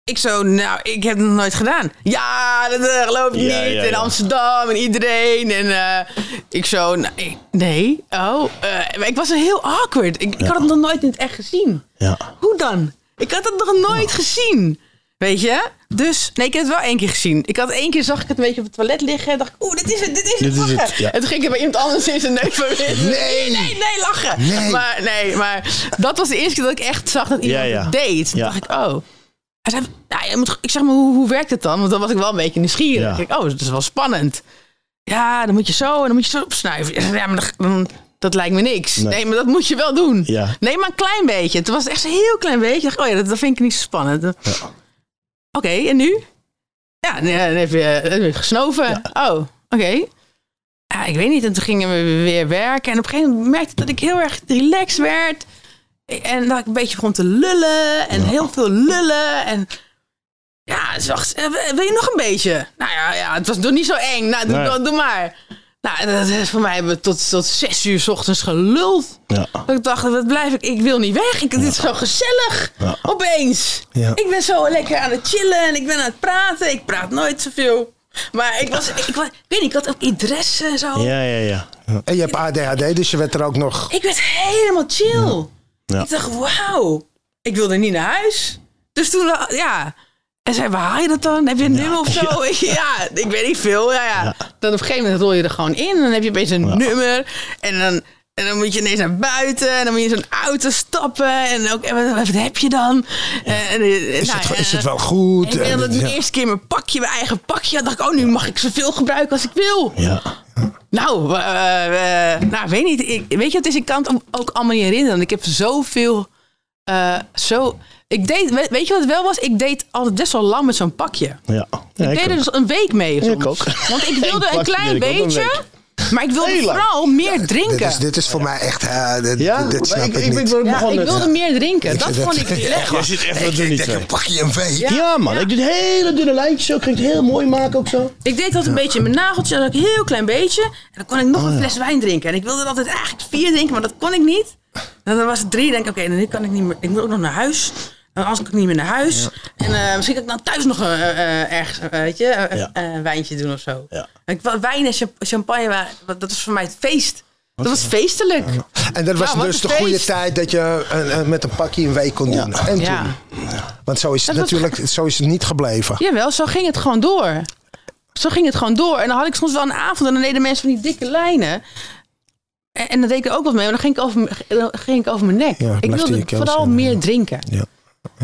Ik zo, nou, ik heb het nog nooit gedaan. Ja, dat eh, geloof Ja, niet. ja, In. Amsterdam en iedereen. En eh, ik zo, nee. nee. Oh, eh, ik was heel awkward. Ik, ik had het nog nooit in het echt gezien. Ja. Hoe dan? Ik had het nog nooit gezien. Weet je? Dus, nee, ik heb het wel één keer gezien. Ik had één keer, zag ik het een beetje op het toilet liggen. En dacht ik, oeh, dit is het, dit is het, Dit is lachen. het, ja. En toen ging ik er bij iemand anders in zijn neus van nee, nee, nee, lachen. Nee. Maar, nee, maar dat was de eerste keer dat ik echt zag dat iemand Ja, ja. het deed. Toen dacht ik, oh. Hij zei, nou, ik zeg maar, hoe, hoe werkt het dan? Want dan was ik wel een beetje nieuwsgierig. Ja. Ik dacht, oh, dat is wel spannend. Ja, dan moet je zo en dan moet je zo opsnuiven. Ja, maar dan, dat lijkt me niks. Nee. Nee. maar dat moet je wel doen. Ja. Nee, maar een klein beetje. Het was echt een heel klein beetje. Ik dacht, oh ja, dat, dat vind ik niet zo spannend. Oké, en nu? Ja, nee, dan heb je, dan heb je gesnoven. Oh, oké. Ja, ik weet niet. En toen gingen we weer werken. En op een gegeven moment merkte ik dat ik heel erg relaxed werd. En dat ik een beetje begon te lullen. En heel veel lullen. En ja, ze dacht, eh, wil je nog een beetje? Nou ja, ja het was nog niet zo eng. Nou, doe, Nee. doe, doe maar. Nou, dat is voor mij hebben we tot, tot zes uur 's ochtends geluld. Ja. Dat ik dacht, wat blijf ik? Ik wil niet weg. Ik, Dit is zo gezellig. Ja. Opeens. Ja. Ik ben zo lekker aan het chillen en ik ben aan het praten. Ik praat nooit zoveel. Maar ik was, ik, was, ik weet niet, ik had ook interesse en zo. Ja, ja, ja. En je hebt ADHD, dus je werd er ook nog... Ik werd helemaal chill. Ja. Ik dacht, wauw. Ik wilde niet naar huis. Dus toen, ja. En zei, waar haal je dat dan? Heb je een nummer of zo? Ja, ik weet niet veel. Ja, ja. Dan op een gegeven moment rol je er gewoon in. En dan heb je opeens een nummer. En dan, en dan moet je ineens naar buiten. En dan moet je in zo'n auto stappen. En ook, en wat, wat heb je dan? En, en, Is, nou, het, ja, is het wel goed? En En- de ja. eerste keer mijn pakje, mijn eigen pakje. Dan dacht ik, oh, nu mag ik zoveel gebruiken als ik wil. Ja. Nou, eh, eh, nou, weet niet. Ik, weet je, het is, ik kan het ook allemaal niet herinneren. Ik heb zoveel, eh, zo... Ik deed, weet, weet je wat het wel was? Ik deed altijd best wel lang met zo'n pakje. Ja. Ja, ik ik deed er dus een week mee. soms. Ik ook. Want ik wilde een klein een beetje. Maar ik wilde vooral meer drinken. Dit is, dit is voor mij echt... eh, dit, Ja? dit snap Maar ik, ik, ik, niet. ben ja, begonnen ik net. wilde meer drinken. Dat vond ik Ja, lekker. Jij zit echt Ik wat denk, zo. een pakje week. Ja. Ja, man. Ja. Ik doe hele dunne lijntjes. Ik ging het heel mooi maken ook zo. Ik deed dat een beetje in mijn nageltje, dan een heel klein beetje. En dan kon ik nog Oh, een fles wijn drinken. En ik wilde er altijd eigenlijk vier drinken, maar dat kon ik niet. En dan was het drie. denk ik, oké, nu kan ik niet meer. Ik moet ook nog naar huis. En kan ik niet meer naar huis. En eh, misschien kan ik dan thuis nog eh, eh, ergens, eh, weet je, Ja. een wijntje doen of zo. Ja. Ik, wijn en champ- champagne, dat was voor mij het feest. Dat was feestelijk. En dat was Ja, dus de goede tijd dat je met een pakje een week kon doen. En Ja. toen. Want zo is het Dat was- natuurlijk zo is het niet gebleven. Jawel, zo ging het gewoon door. Zo ging het gewoon door. En dan had ik soms wel een avond en dan deden mensen van die dikke lijnen. En, en dan deed ik er ook wat mee, maar dan ging ik over, ging ik over mijn nek. Ja, ik wilde vooral meer ja. drinken.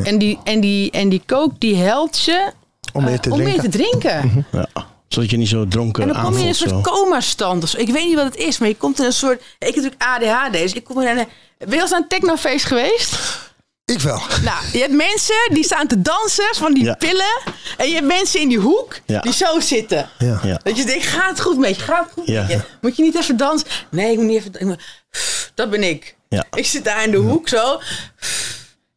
En, die, en, die, en die kook die helpt je Om meer eh, te om meer drinken. te drinken. Ja. Zodat je niet zo dronken En dan kom je in een aanvoelt. soort zo. coma-stand. of zo. Ik weet niet wat het is, maar je komt in een soort... Ik heb natuurlijk ADHD, dus ik kom in een... Ben je al eens naar een technofeest geweest? Ik wel. Nou, je hebt mensen die staan te dansen van die Ja. pillen. En je hebt mensen in die hoek Ja. die zo zitten. Ja. Ja. Dat je denkt, gaat het goed met je? Gaat het goed Ja. met je? Moet je niet even dansen? Nee, ik moet niet even... Dat ben ik. Ja. Ik zit daar in de hoek zo.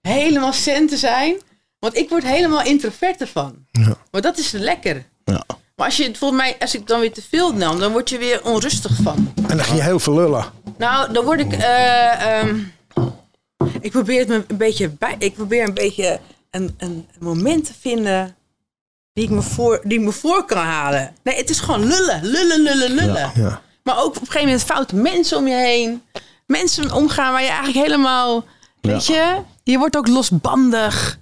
Helemaal zen te zijn. Want ik word helemaal introvert ervan. Maar dat is lekker. Ja. Maar als je volgens mij, als ik dan weer te veel nam, dan word je weer onrustig van. En dan ging je heel veel lullen. Nou, dan word ik. eh, ehm, ik probeer het me een beetje bij. Ik probeer een beetje een, een moment te vinden. Die ik, me voor, die ik me voor kan halen. Nee, het is gewoon lullen. Lullen, lullen, lullen. Ja. Maar ook op een gegeven moment foute mensen om je heen. Mensen omgaan waar je eigenlijk helemaal. Weet je, je wordt ook losbandig.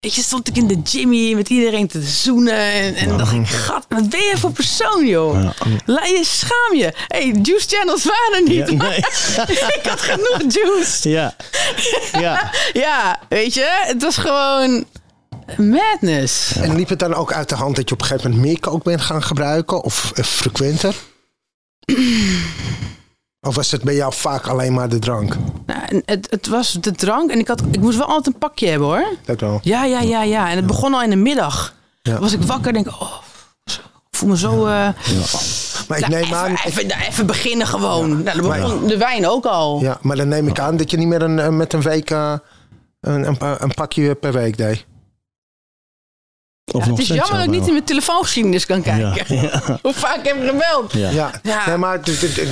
Weet je, stond ik in de Jimmy met iedereen te zoenen. En, en dacht ik, gat, wat ben je voor persoon, joh? Laat je schaam je. hey, juice channels waren niet. Ja, nee. ik had genoeg juice. Ja. Ja. Ja, weet je, het was gewoon madness. En liep het dan ook uit de hand dat je op een gegeven moment meer kook bent gaan gebruiken? Of eh, frequenter? Of was het bij jou vaak alleen maar de drank? Nou, het, het was de drank en ik, had, ik moest wel altijd een pakje hebben hoor. Dat wel. Ja, ja, ja, ja. En het begon al in de middag. Ja. Was ik wakker en denk ik, oh, ik voel me zo... eh, Maar ik nou, neem even, aan... even, nou, even beginnen gewoon. Nou, de wijn ook al. Ja, maar dan neem ik aan dat je niet meer een, eh, met een week eh, een, een, een pakje per week deed. Of Ja, nog het is jammer dat ik niet in mijn telefoongeschiedenis kan kijken. Ja. Ja. Hoe vaak heb ik gebeld? Ja. Ja, Ja. Nee, maar,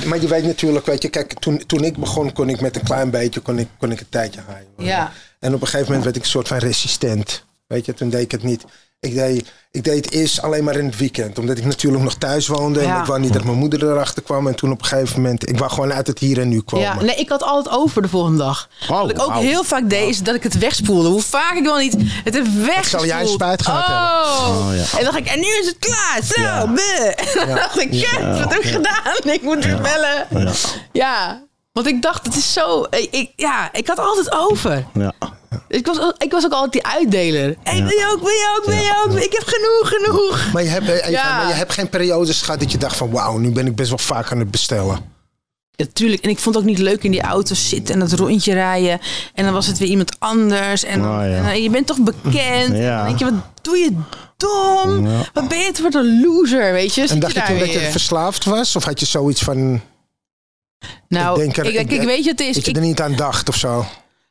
maar je weet natuurlijk, weet je, kijk, toen, toen ik begon, kon ik met een klein beetje, kon ik, kon ik een tijdje haaien. Ja. En op een gegeven moment werd ik een soort van resistent. Weet je, toen deed ik het niet. Ik deed, ik deed het eerst alleen maar in het weekend. Omdat ik natuurlijk nog thuis woonde. En ik wou niet dat mijn moeder erachter kwam. En toen op een gegeven moment, ik wou gewoon uit het hier en nu komen. Ja, nee, ik had altijd over de volgende dag. Oh, Wat ik ook heel vaak deed, is dat ik het wegspoelde. Hoe vaak ik wel niet het heb weggespoeld. zal jij spijt gehad oh. Oh, ja. En dan dacht ik, en nu is het klaar. Zo. En dan dacht ik, shit, wat heb ik gedaan? Ik moet weer bellen. Ja. Ja, want ik dacht, het is zo... Ik, ik- ja, ik had altijd over. Ja. Ik was, ik was ook altijd die uitdeler. Hey, wil je ook, wil je ook, wil je ook? Ik heb genoeg, genoeg. Maar je, hebt, eh, Eva, Ja. maar je hebt geen periodes gehad dat je dacht van... Wauw, nu ben ik best wel vaak aan het bestellen. Ja, tuurlijk. En ik vond het ook niet leuk in die auto zitten en dat rondje rijden. En dan was het weer iemand anders. En, dan- Oh, ja. en je bent toch bekend. Ja. En dan denk je, wat doe je dom? Ja. Wat ben je het voor een loser, weet je? Zit En dacht je daar toen dat je verslaafd was? Of had je zoiets van... Nou, ik denk er- ik, ik, ik- weet je, het is... dat je Ik, er niet aan dacht of zo?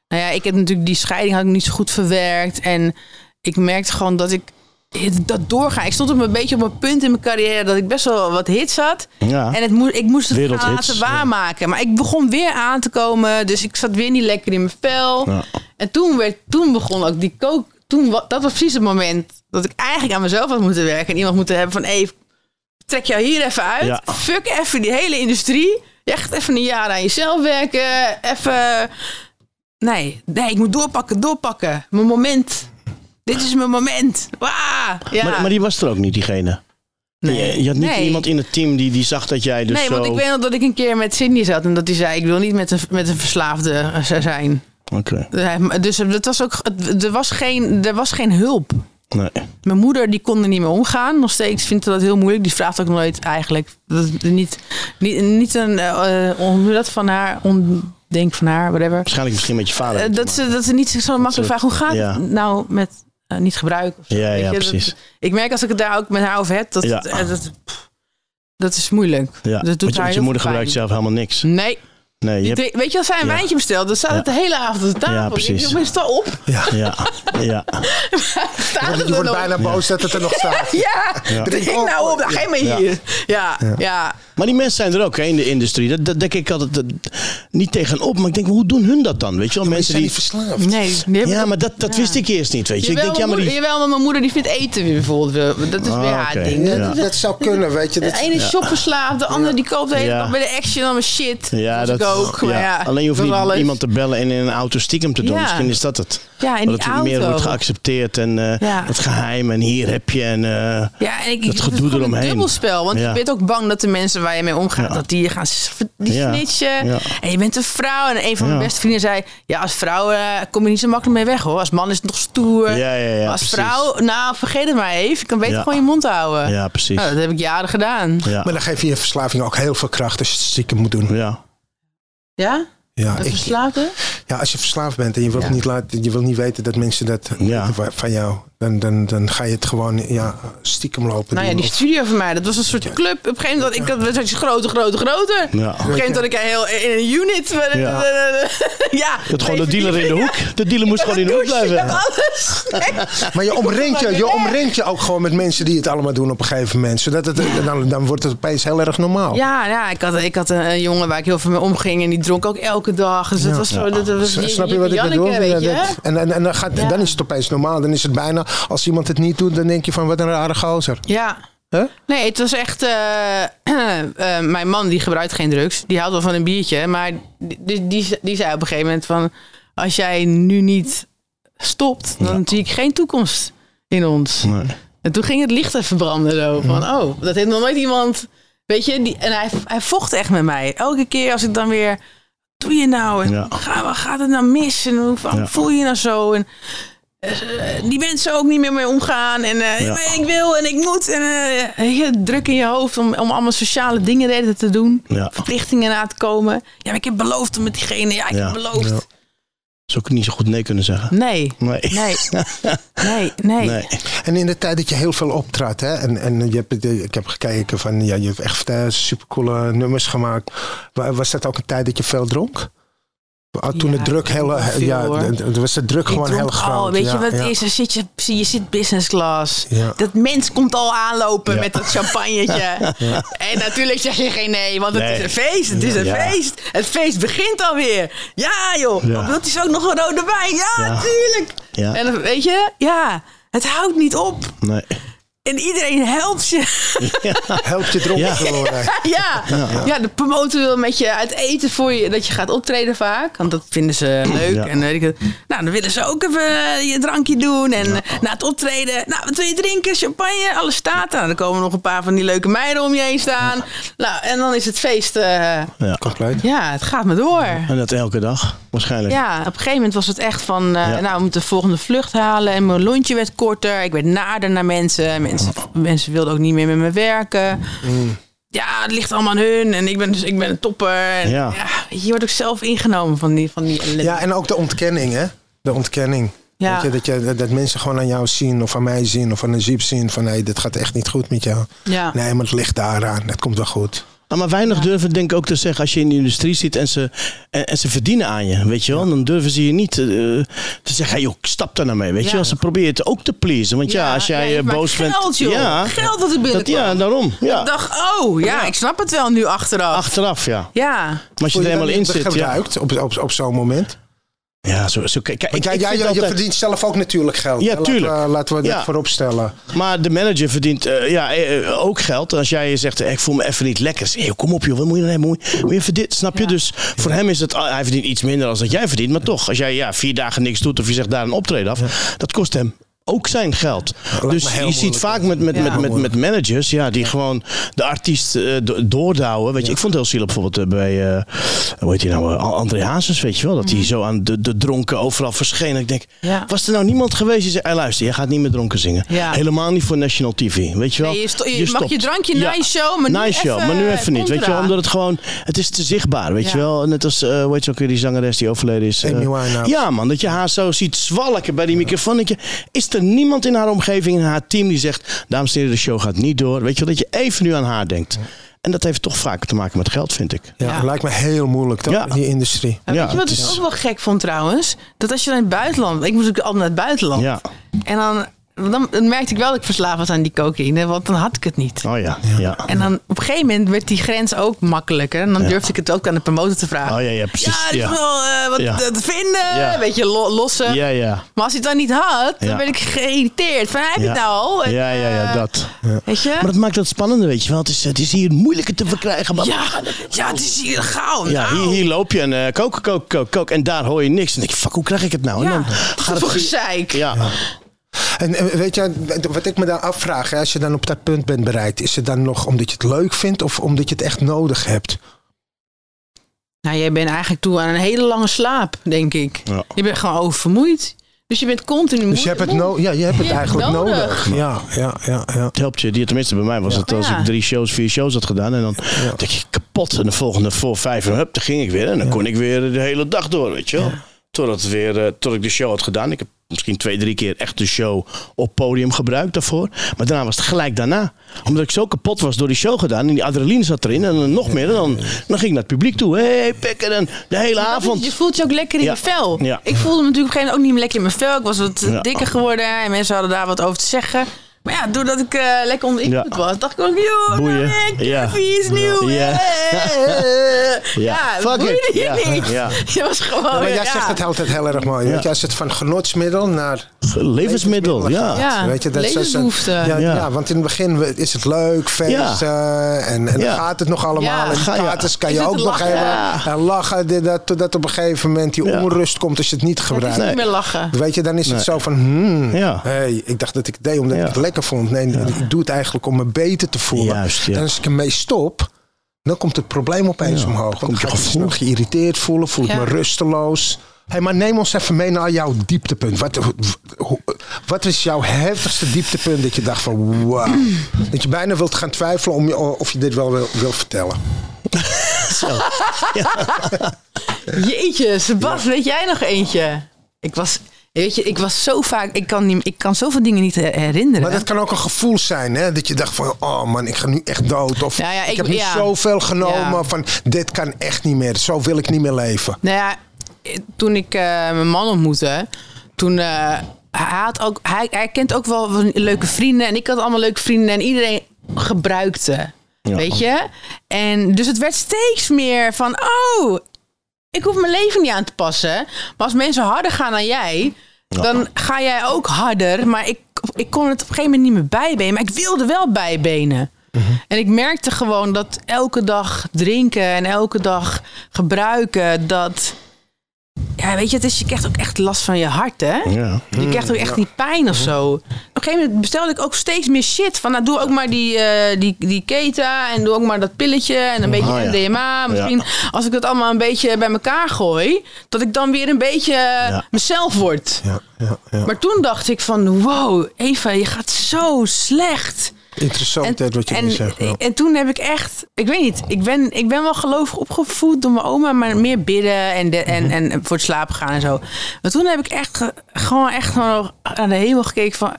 nou ja, ik heb natuurlijk die scheiding had ik niet zo goed verwerkt. En ik merkte gewoon dat ik dat doorga. Ik stond op een beetje op een punt in mijn carrière dat ik best wel wat hits had. Ja. En het moest, ik moest het gaan laten waarmaken. Maar ik begon weer aan te komen. Dus ik zat weer niet lekker in mijn vel. Ja. En toen, werd, toen begon ook die kook. Toen, dat was precies het moment dat ik eigenlijk aan mezelf had moeten werken. En iemand moeten hebben van... Hey, trek jou hier even uit. Ja. Fuck even die hele industrie. Je gaat even een jaar aan jezelf werken. Even... Nee, nee, ik moet doorpakken, doorpakken. Mijn moment. Dit is mijn moment. Wah, ja. Maar, maar die was er ook niet, diegene. nee. Je, je had niet Nee. iemand in het team die, die zag dat jij dus nee, zo... want ik weet nog dat ik een keer met Sydney zat en dat hij zei: Ik wil niet met een, met een verslaafde eh, zijn. Oké, Dus het was ook, er, was geen, er was geen hulp. Nee. Mijn moeder die kon er niet mee omgaan. Nog steeds vindt ze dat heel moeilijk. Die vraagt ook nooit eigenlijk. Dat, niet, niet, niet een. je dat van haar? Ondenk van haar, whatever. Waarschijnlijk misschien met je vader. Eh, dat, ze, dat ze niet zo makkelijk vraagt. Hoe gaat ja. het nou met niet gebruiken? Zo, Ja, ja, je? Dat- precies. ik merk als ik het daar ook met haar over heb. Dat, Ja. dat, is moeilijk. ja. Dat doet want je, haar want je moeder gebruikt zelf helemaal niks. Nee, Nee, je hebt- weet je, als zij een Ja. wijntje bestelt, dan staat het de hele avond op de tafel. Ja, Ik precies. Jongens, sta op. ja, ja. Staat het Je wordt bijna boos dat het er nog staat. Ja, Ja. drink nou op, dan ga je maar Ja. hier. Ja, ja. Maar die mensen zijn er ook hè, in de industrie. Dat, dat denk ik altijd dat- niet tegenop. Maar ik denk, hoe doen hun dat dan? Weet je wel, Mensen die... verslaafd. Nee, die hebben Ja, maar dat, dat Ja. wist ik eerst niet, weet je. Ik denk, ja, maar die... jawel, maar mijn moeder die vindt eten weer bijvoorbeeld. Dat is Ah, weer haar oké. ding. Ja. Dat zou kunnen, weet je. De ene is shopverslaafd, de andere die koopt de hele Ja. dag bij de Action allemaal shit. Ja, dat ik ook. Maar ja. Alleen je hoeft niet alles. iemand te bellen en in een auto stiekem te doen. Ja. Misschien is dat het. Ja, in dat het meer auto. wordt geaccepteerd en eh, Ja. het geheim en hier heb je en... eh, Ja, en ik, Dat ik- gedoe het eromheen. een dubbelspel. Want Ja. je bent ook bang dat de mensen waar je mee omgaat, Ja. dat die je gaan die Ja. snitchen. Ja. En je bent een vrouw. En een van mijn Ja. beste vrienden zei, ja, als vrouw eh, kom je niet zo makkelijk mee weg hoor. Als man is het nog stoer. Ja, ja, ja, Maar als precies. vrouw, nou vergeet het maar even. Je kan beter Ja. gewoon je mond houden. ja, precies. Nou, dat heb ik jaren gedaan. Ja. maar dan geef je je verslaving ook heel veel kracht als je het stiekem moet doen. ja. Ja? Ja, Dat ik, verslaafde? ja, als je verslaafd bent en je wilt, Ja. niet, laten, je wilt niet weten dat mensen dat Ja. van jou, dan, dan, dan ga je het gewoon ja, stiekem lopen Nou ja, die studio van mij, dat was een soort club. Op een gegeven moment, ik werd groter, groter, groter. Ja. Op een gegeven moment had ik een heel in een unit. Ja. Ja. ja. Dat gewoon de dealer in de hoek. De dealer moest gewoon in de hoek blijven. alles. Maar je omringt je, je omringt je ook gewoon met mensen die het allemaal doen op een gegeven moment. Zodat het, dan, dan wordt het opeens heel erg normaal. Ja, ja ik, had, ik had een jongen waar ik heel veel mee omging en die dronk ook elke dag. Dus dat was zo. Dat, dat was Snap je wat ik bedoel? Dat- en en, en dan, gaat, Ja. dan is het opeens normaal. Dan is het bijna, als iemand het niet doet, dan denk je van wat een rare gozer. Ja. Huh? Nee, het was echt. eh, eh, mijn man die gebruikt geen drugs. Die houdt wel van een biertje. Maar die, die, zei op een gegeven moment van... Als jij nu niet stopt, dan zie ik geen toekomst in ons. Nee. En toen ging het licht even branden zo. Van, oh, dat heeft nog nooit iemand... Weet je, die, en hij, hij vocht echt met mij. Elke keer als ik dan weer... Doe je nou? En Ja. ga, waar gaat het nou mis? En hoe voel je je nou zo? En die mensen ook niet meer mee omgaan. En eh, Ja. ik wil en ik moet. En eh, je, druk in je hoofd om, om allemaal sociale dingen te doen. Ja. Verplichtingen na te komen. Ja, maar ik heb beloofd om met diegene. Ja, ik Ja. heb beloofd. Ja. Zou ik niet zo goed nee kunnen zeggen. Nee, Nee. nee, nee, nee. Nee. En in de tijd dat je heel veel optrad, hè, en, en je hebt, ik heb gekeken van, ja, je hebt echt uh, supercoole nummers gemaakt. Wa- Was dat ook een tijd dat je veel dronk? Ah, Toen Ja, de druk heel, veel, ja, was de druk Ik gewoon heel groot. al, weet ja, je wat het ja. is? Zit je, je zit business class. Ja. Dat mens komt al aanlopen Ja. met dat champagnetje. En natuurlijk zeg je geen nee, want het is een feest. Het is een feest. Het feest begint alweer. Ja joh. Ja. Dat is ook nog een rode wijn. Ja, Ja. tuurlijk. Ja. En weet je, ja, het houdt niet op. Nee. En iedereen helpt je. Help je dronken Ja. te worden. ja. Ja. de promotor wil met je uit eten voor je, dat je gaat optreden vaak. Want dat vinden ze leuk. Ja. En weet ik het. Nou, dan willen ze ook even eh, je drankje doen. En eh, na het optreden, nou, wat wil je drinken? Champagne, alles staat. Nou, dan komen nog een paar van die leuke meiden om je heen staan. Nou, en dan is het feest, eh, Ja. Compleet. ja, het gaat maar door. En dat elke dag, waarschijnlijk. Ja, op een gegeven moment was het echt van, eh, Ja. nou, we moeten de volgende vlucht halen. En mijn lontje werd korter. Ik werd nader naar mensen. Mensen, mensen wilden ook niet meer met me werken. Ja, het ligt allemaal aan hun. En ik ben, dus, ik ben een topper. En, Ja. ja. je, wordt ook zelf ingenomen van die, van die. Ja, en ook de ontkenning, hè? De ontkenning. Ja. Je, dat, je, dat, dat mensen gewoon aan jou zien, of aan mij zien, of aan een jeep zien van hé, dit gaat echt niet goed met jou. Ja. Nee, maar het ligt daaraan. Het komt wel goed. Ah, maar weinig durven denk ik ook te zeggen als je in de industrie zit en ze, en, en ze verdienen aan je. Weet je wel? Dan durven ze je niet eh, te zeggen, hey, joh, stap daar nou mee. Weet Ja. je wel? Ze proberen het ook te pleasen. Want ja, als jij je eh, boos bent. geld, joh. Ja, Geld dat dat, binnenkwam. ja, daarom. Ja. Ik dacht, oh, ja, ik snap het wel nu achteraf. Achteraf, ja. Ja. Maar als je er helemaal in zit. Ja, gebruikt op, op, op zo'n moment? Ja zo, zo, kijk, Want ik- jij, ik jij, je altijd- verdient zelf ook natuurlijk geld. Ja, hè? Laten tuurlijk. we- Laten we dat Ja. voorop stellen. Maar de manager verdient eh, ja, eh, eh, ook geld. Als jij zegt, ik voel me even niet lekker. Zeg, je, kom op joh, wat moet je dan hebben? Moet je, moet snap je? Ja. Dus voor hem is het, ah, hij verdient iets minder dan dat jij verdient. Maar toch, als jij ja, vier dagen niks doet of je zegt daar een optreden af. Dat kost hem ook zijn geld. Dus je ziet vaak met, met, Ja. met, met, met managers ja, die gewoon de artiest eh, do- doordouwen. Weet je, ik vond het heel zielig bijvoorbeeld eh, bij, eh hoe heet nou, André Hazes, weet je wel. Dat hij zo aan de, de dronken overal verscheen. Ik denk, Mhm. Ja. was er nou niemand geweest die zei, hey, luister, jij gaat niet meer dronken zingen. Ja. Helemaal niet voor National TV, weet je wel. Nee, je sto- je mag je drankje na je show, maar nu je even maar nu even niet. Weet je wel, omdat het gewoon, het is te zichtbaar, weet Ja. je wel. Net als, eh weet je ook weer die zangeres die overleden is. ja man, dat je haar zo ziet zwalken bij die microfoon. Dat je, is er niemand in haar omgeving, in haar team die zegt, dames en heren, de show gaat niet door. Weet je wel, dat je even nu aan haar denkt. En dat heeft toch vaak te maken met geld, vind ik. Ja, Ja. lijkt me heel moeilijk toch, Ja. in die industrie. En Ja, weet je wat het ik is- ook wel gek vond trouwens? Dat als je naar het buitenland... Ik moest ook altijd naar het buitenland. Ja. En dan, dan, dan merkte ik wel dat ik verslaafd was aan die cocaïne. Want dan had ik het niet. Oh ja. ja. En dan op een gegeven moment werd die grens ook makkelijker. En dan durfde ik het ook aan de promotor te vragen. Oh ja, ja, precies. Ja, is Ja. wel eh, wat Ja. te vinden. Ja. Weet je, lo- lossen. Ja, ja. Maar als hij het dan niet had, dan Ja. ben ik geïrriteerd. Van, heb je Ja. het nou al? En, Ja, ja, ja, eh, dat. Weet je? Maar dat maakt het spannender, weet je wel. Het is, het is hier moeilijker te verkrijgen. Maar ja, ja, het is hier gauw. Ja, hier, hier loop je en eh koken, koken, koken, koken. En daar hoor je niks. En dan denk je, fuck, hoe krijg ik het nou? En Ja, dan gaat voor het... gezeik. Ja, En weet je, wat ik me dan afvraag, hè, als je dan op dat punt bent bereikt, is het dan nog omdat je het leuk vindt of omdat je het echt nodig hebt? Nou, jij bent eigenlijk toe aan een hele lange slaap, denk ik. Ja. Je bent gewoon oververmoeid. Dus je bent continu Dus je hebt het, moe- no ja, je hebt het Je hebt het eigenlijk nodig. nodig. Ja, ja, ja, ja. het helpt je. Die, tenminste, bij mij was het als Ja. ik drie shows, vier shows had gedaan. En dan denk je kapot. En de volgende voor vijf uur, hup, dan ging ik weer. En dan kon ik weer de hele dag door, weet je wel. Totdat, het weer, eh, tot ik de show had gedaan. Ik heb misschien twee, drie keer echt de show op podium gebruikt daarvoor. Maar daarna was het gelijk daarna. Omdat ik zo kapot was door die show gedaan. En die adrenaline zat erin. En dan nog meer. En dan, dan ging ik naar het publiek toe. Hé, hey, pekken. En de hele is- avond. Je voelt je ook lekker in Ja. je vel. Ja. Ik voelde me natuurlijk op een gegeven moment ook niet meer lekker in mijn vel. Ik was wat Ja. dikker geworden en mensen hadden daar wat over te zeggen. Maar ja, doordat ik eh, lekker onder invloed Ja. was, dacht ik ook, joh, Boeien. nou, Ja. Curvy is nieuw. Ja. eh. Ja. Ja, Fuck boeide it. je Ja. niet. Ja. Je was gewoon, maar jij ja. zegt het altijd heel erg mooi. Weet je, als het van genotsmiddel naar Levensmiddel, ja. Ja, Weet je, dat is- levensbehoefte. Ja, Ja. ja. want in het begin is het leuk, feesten. En, en Ja. dan gaat het nog allemaal. Ja. En gratis kan je ook nog lachen? even Ja. en lachen. dit, Dat, totdat op een gegeven moment die Ja. onrust komt als je het niet Het gebruikt. is niet meer lachen. Weet je, dan is het Nee. zo van, hmm, Ja. hey, ik dacht dat ik het deed omdat ik het lekker vond. Nee, ik doe het eigenlijk om me beter te voelen. Juist, ja. En als ik ermee stop, dan komt het probleem opeens Ja, omhoog. dan Dan je ga ik me gevoel. snel geïrriteerd voelen, voel ik Ja. me rusteloos. Hey, maar neem ons even mee naar jouw dieptepunt. Wat, wat is jouw heftigste dieptepunt dat je dacht van wow. Dat je bijna wilt gaan twijfelen om je, of je dit wel wil, wil vertellen. Jeetje, Sebas, weet jij nog eentje? Ik was, weet je, ik was zo vaak, ik kan, niet, ik kan zoveel dingen niet herinneren. Maar dat kan ook een gevoel zijn, hè? Dat je dacht van, oh man, ik ga nu echt dood. Of Nou ja, ik, ik- heb nu ja. zoveel genomen Ja. van, dit kan echt niet meer. Zo wil ik niet meer leven. Nou ja, toen ik eh, mijn man ontmoette, toen eh, hij had ook, hij, hij kent ook wel leuke vrienden en ik had allemaal leuke vrienden en iedereen gebruikte, Ja. weet je. En dus het werd steeds meer van, oh, ik hoef mijn leven niet aan te passen. Maar als mensen harder gaan dan jij, dan ga jij ook harder. Maar ik, ik kon het op een gegeven moment niet meer bijbenen, maar ik wilde wel bijbenen. En ik merkte gewoon dat elke dag drinken en elke dag gebruiken, dat. Ja, weet je, het is, je krijgt ook echt last van je hart, hè? Ja. Je krijgt ook echt die pijn of zo. Op een gegeven moment bestelde ik ook steeds meer shit. Van, nou, doe ook maar die, eh, die, die keta en doe ook maar dat pilletje en een beetje Oh, ja. MDMA. Misschien als ik dat allemaal een beetje bij elkaar gooi, dat ik dan weer een beetje mezelf word. Ja, ja, ja. Maar toen dacht ik van, wow, Eva, je gaat zo slecht. Interessant dit wat je en, nu zegt. ja. en toen heb ik echt, ik weet niet, ik ben, ik ben wel gelovig opgevoed door mijn oma, maar meer bidden en, de, en, en voor het slapen gaan en zo. Maar toen heb ik echt ge- gewoon echt gewoon naar de hemel gekeken van,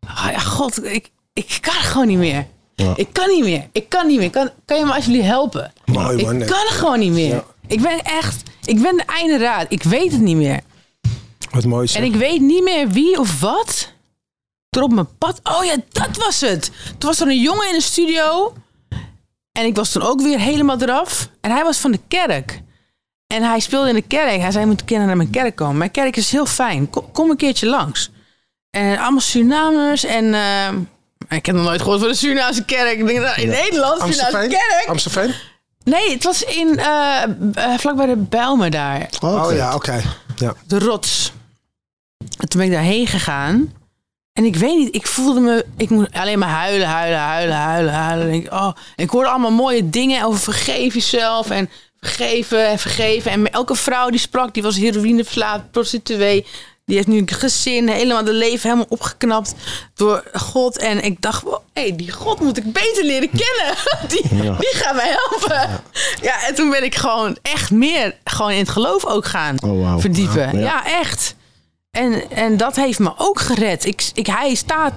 ja, god, ik, ik kan gewoon niet meer. Ja. Ik kan niet meer. Ik kan niet meer. Kan, kan je me alsjeblieft helpen? Mooi, ik man. Nee. kan gewoon niet meer. Ja. Ik ben echt, ik ben de einde raad. Ik weet het niet meer. Wat mooi zeg. En ik weet niet meer wie of wat er op mijn pad. Oh ja, dat was het. Toen was er een jongen in de studio. En ik was toen ook weer helemaal eraf. En hij was van de kerk. En hij speelde in de kerk. Hij zei: Je moet een keer naar mijn kerk komen. Mijn kerk is heel fijn. Kom, kom een keertje langs. En allemaal Surinamers. En eh, ik heb nog nooit gehoord van de Surinaamse kerk. Ik denk, nou, in Nederland, Surinaamse kerk. Amstelveen? Nee, het was in, eh eh, vlakbij de Bijlmer daar. Oh ja, oké. Ja. de rots. En toen ben ik daarheen gegaan. En ik weet niet, ik voelde me... Ik moest alleen maar huilen, huilen, huilen, huilen, huilen. En ik, oh, ik hoorde allemaal mooie dingen over vergeef jezelf. En vergeven en vergeven. En elke vrouw die sprak, die was heroïneverslaafd, prostituee. Die heeft nu een gezin, helemaal de leven helemaal opgeknapt door God. En ik dacht, hé, hey, die God moet ik beter leren kennen. Die, Ja. die gaat mij helpen. Ja. en toen ben ik gewoon echt meer gewoon in het geloof ook gaan Oh, verdiepen. Ja. Ja, echt. En, en dat heeft me ook gered. Ik, ik, hij, staat,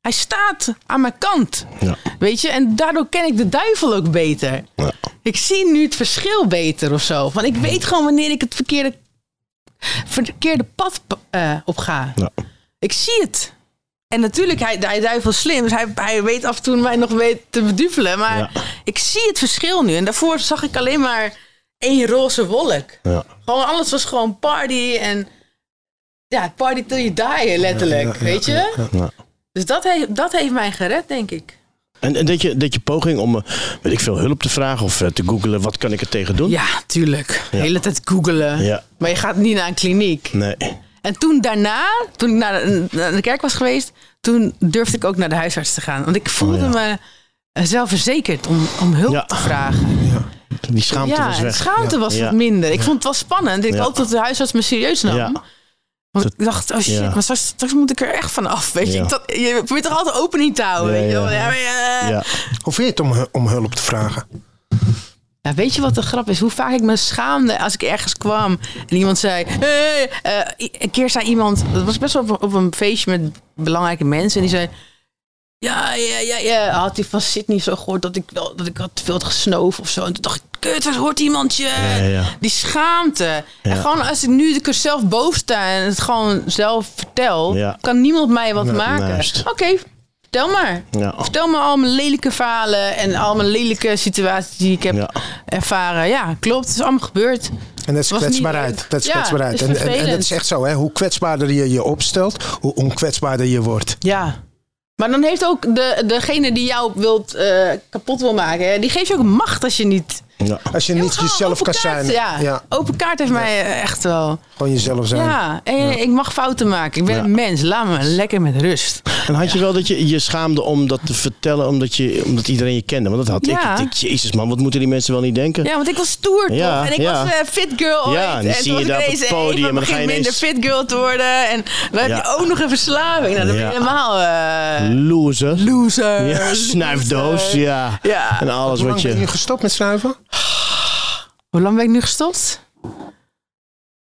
Hij staat aan mijn kant. Ja. Weet je, en daardoor ken ik de duivel ook beter. Ja. Ik zie nu het verschil beter of zo. Want ik weet gewoon wanneer ik het verkeerde, verkeerde pad eh, op ga. Ja. Ik zie het. En natuurlijk, hij, hij duivel slim. Dus hij, hij weet af en toe mij nog weet te beduvelen. Maar Ja. ik zie het verschil nu. En daarvoor zag ik alleen maar één roze wolk. Ja. Gewoon alles was gewoon party en... Ja, party till you die, letterlijk. Ja, ja, weet je? ja, ja. Ja. Dus dat heeft, dat heeft mij gered, denk ik. En, en deed, je, deed je poging om, eh, weet ik veel, hulp te vragen of eh, te googlen, wat kan ik er tegen doen? Ja, tuurlijk. De hele tijd googelen. Ja. Maar je gaat niet naar een kliniek. Nee. En toen daarna, toen ik naar de, naar de kerk was geweest, toen durfde ik ook naar de huisarts te gaan. Want ik voelde Oh, ja. me eh, zelfverzekerd om, om hulp Ja. te vragen. Die schaamte ja, was weg. schaamte was Ja. wat minder. Ik vond het wel spannend. Ik Ja. hoop dat de huisarts me serieus nam. Want ik dacht, oh shit, Ja. maar straks, straks moet ik er echt van af. Weet je, Ja. ik dacht, je probeert toch altijd opening te houden. Ja, weet je? wel. ja. Ja, maar, Ja. Hoe vind je het om, om hulp te vragen? Ja, weet je wat de grap is? Hoe vaak ik me schaamde als ik ergens kwam en iemand zei... Hey, eh, een keer zei iemand... Dat was best wel op, op een feestje met belangrijke mensen. En die zei... Ja, ja, ja, ja. Had hij van Sydney zo gehoord dat ik, wel, dat ik had te veel had gesnoven of zo. En toen dacht ik, kut, wat hoort iemand je? Ja, ja. Die schaamte. Ja. En gewoon als ik nu er zelf boven sta en het gewoon zelf vertel... Ja. kan niemand mij wat maken. Oké, vertel maar. Ja. Vertel me al mijn lelijke verhalen en al mijn lelijke situaties die ik heb Ja. ervaren. Ja, klopt. Het is allemaal gebeurd. En dat is Was kwetsbaarheid. Dat is Ja, kwetsbaarheid. is En, en, en dat is echt zo, hè? Hoe kwetsbaarder je je opstelt, hoe onkwetsbaarder je wordt. Ja. Maar dan heeft ook de, degene die jou wilt, eh, kapot wil maken, die geeft je ook macht als je niet... Ja. Als je niet jezelf kan kaart, zijn. Ja. Ja. open kaart heeft mij eh, echt wel... Gewoon jezelf zijn. Ja, en ik mag fouten maken. Ik ben Ja. een mens. Laat me lekker met rust. En had je wel dat je je schaamde om dat te vertellen omdat, je, omdat iedereen je kende? Want dat had Ja. ik. Ik denk, jezus man, wat moeten die mensen wel niet denken? Ja, want ik was stoer toch? Ja, En ik ja. was eh, fit girl ooit. Ja, en zie je was daar op het ineens podium en dan ga je minder ineens- fit girl te worden. En dan heb je ook nog een verslaving. Nou, dan ben je helemaal... eh, Loser. loser. Ja, snuifdoos. Ja. Ja. En alles wat lang ben je je... gestopt met snuiven? Hoe lang ben ik nu gestopt?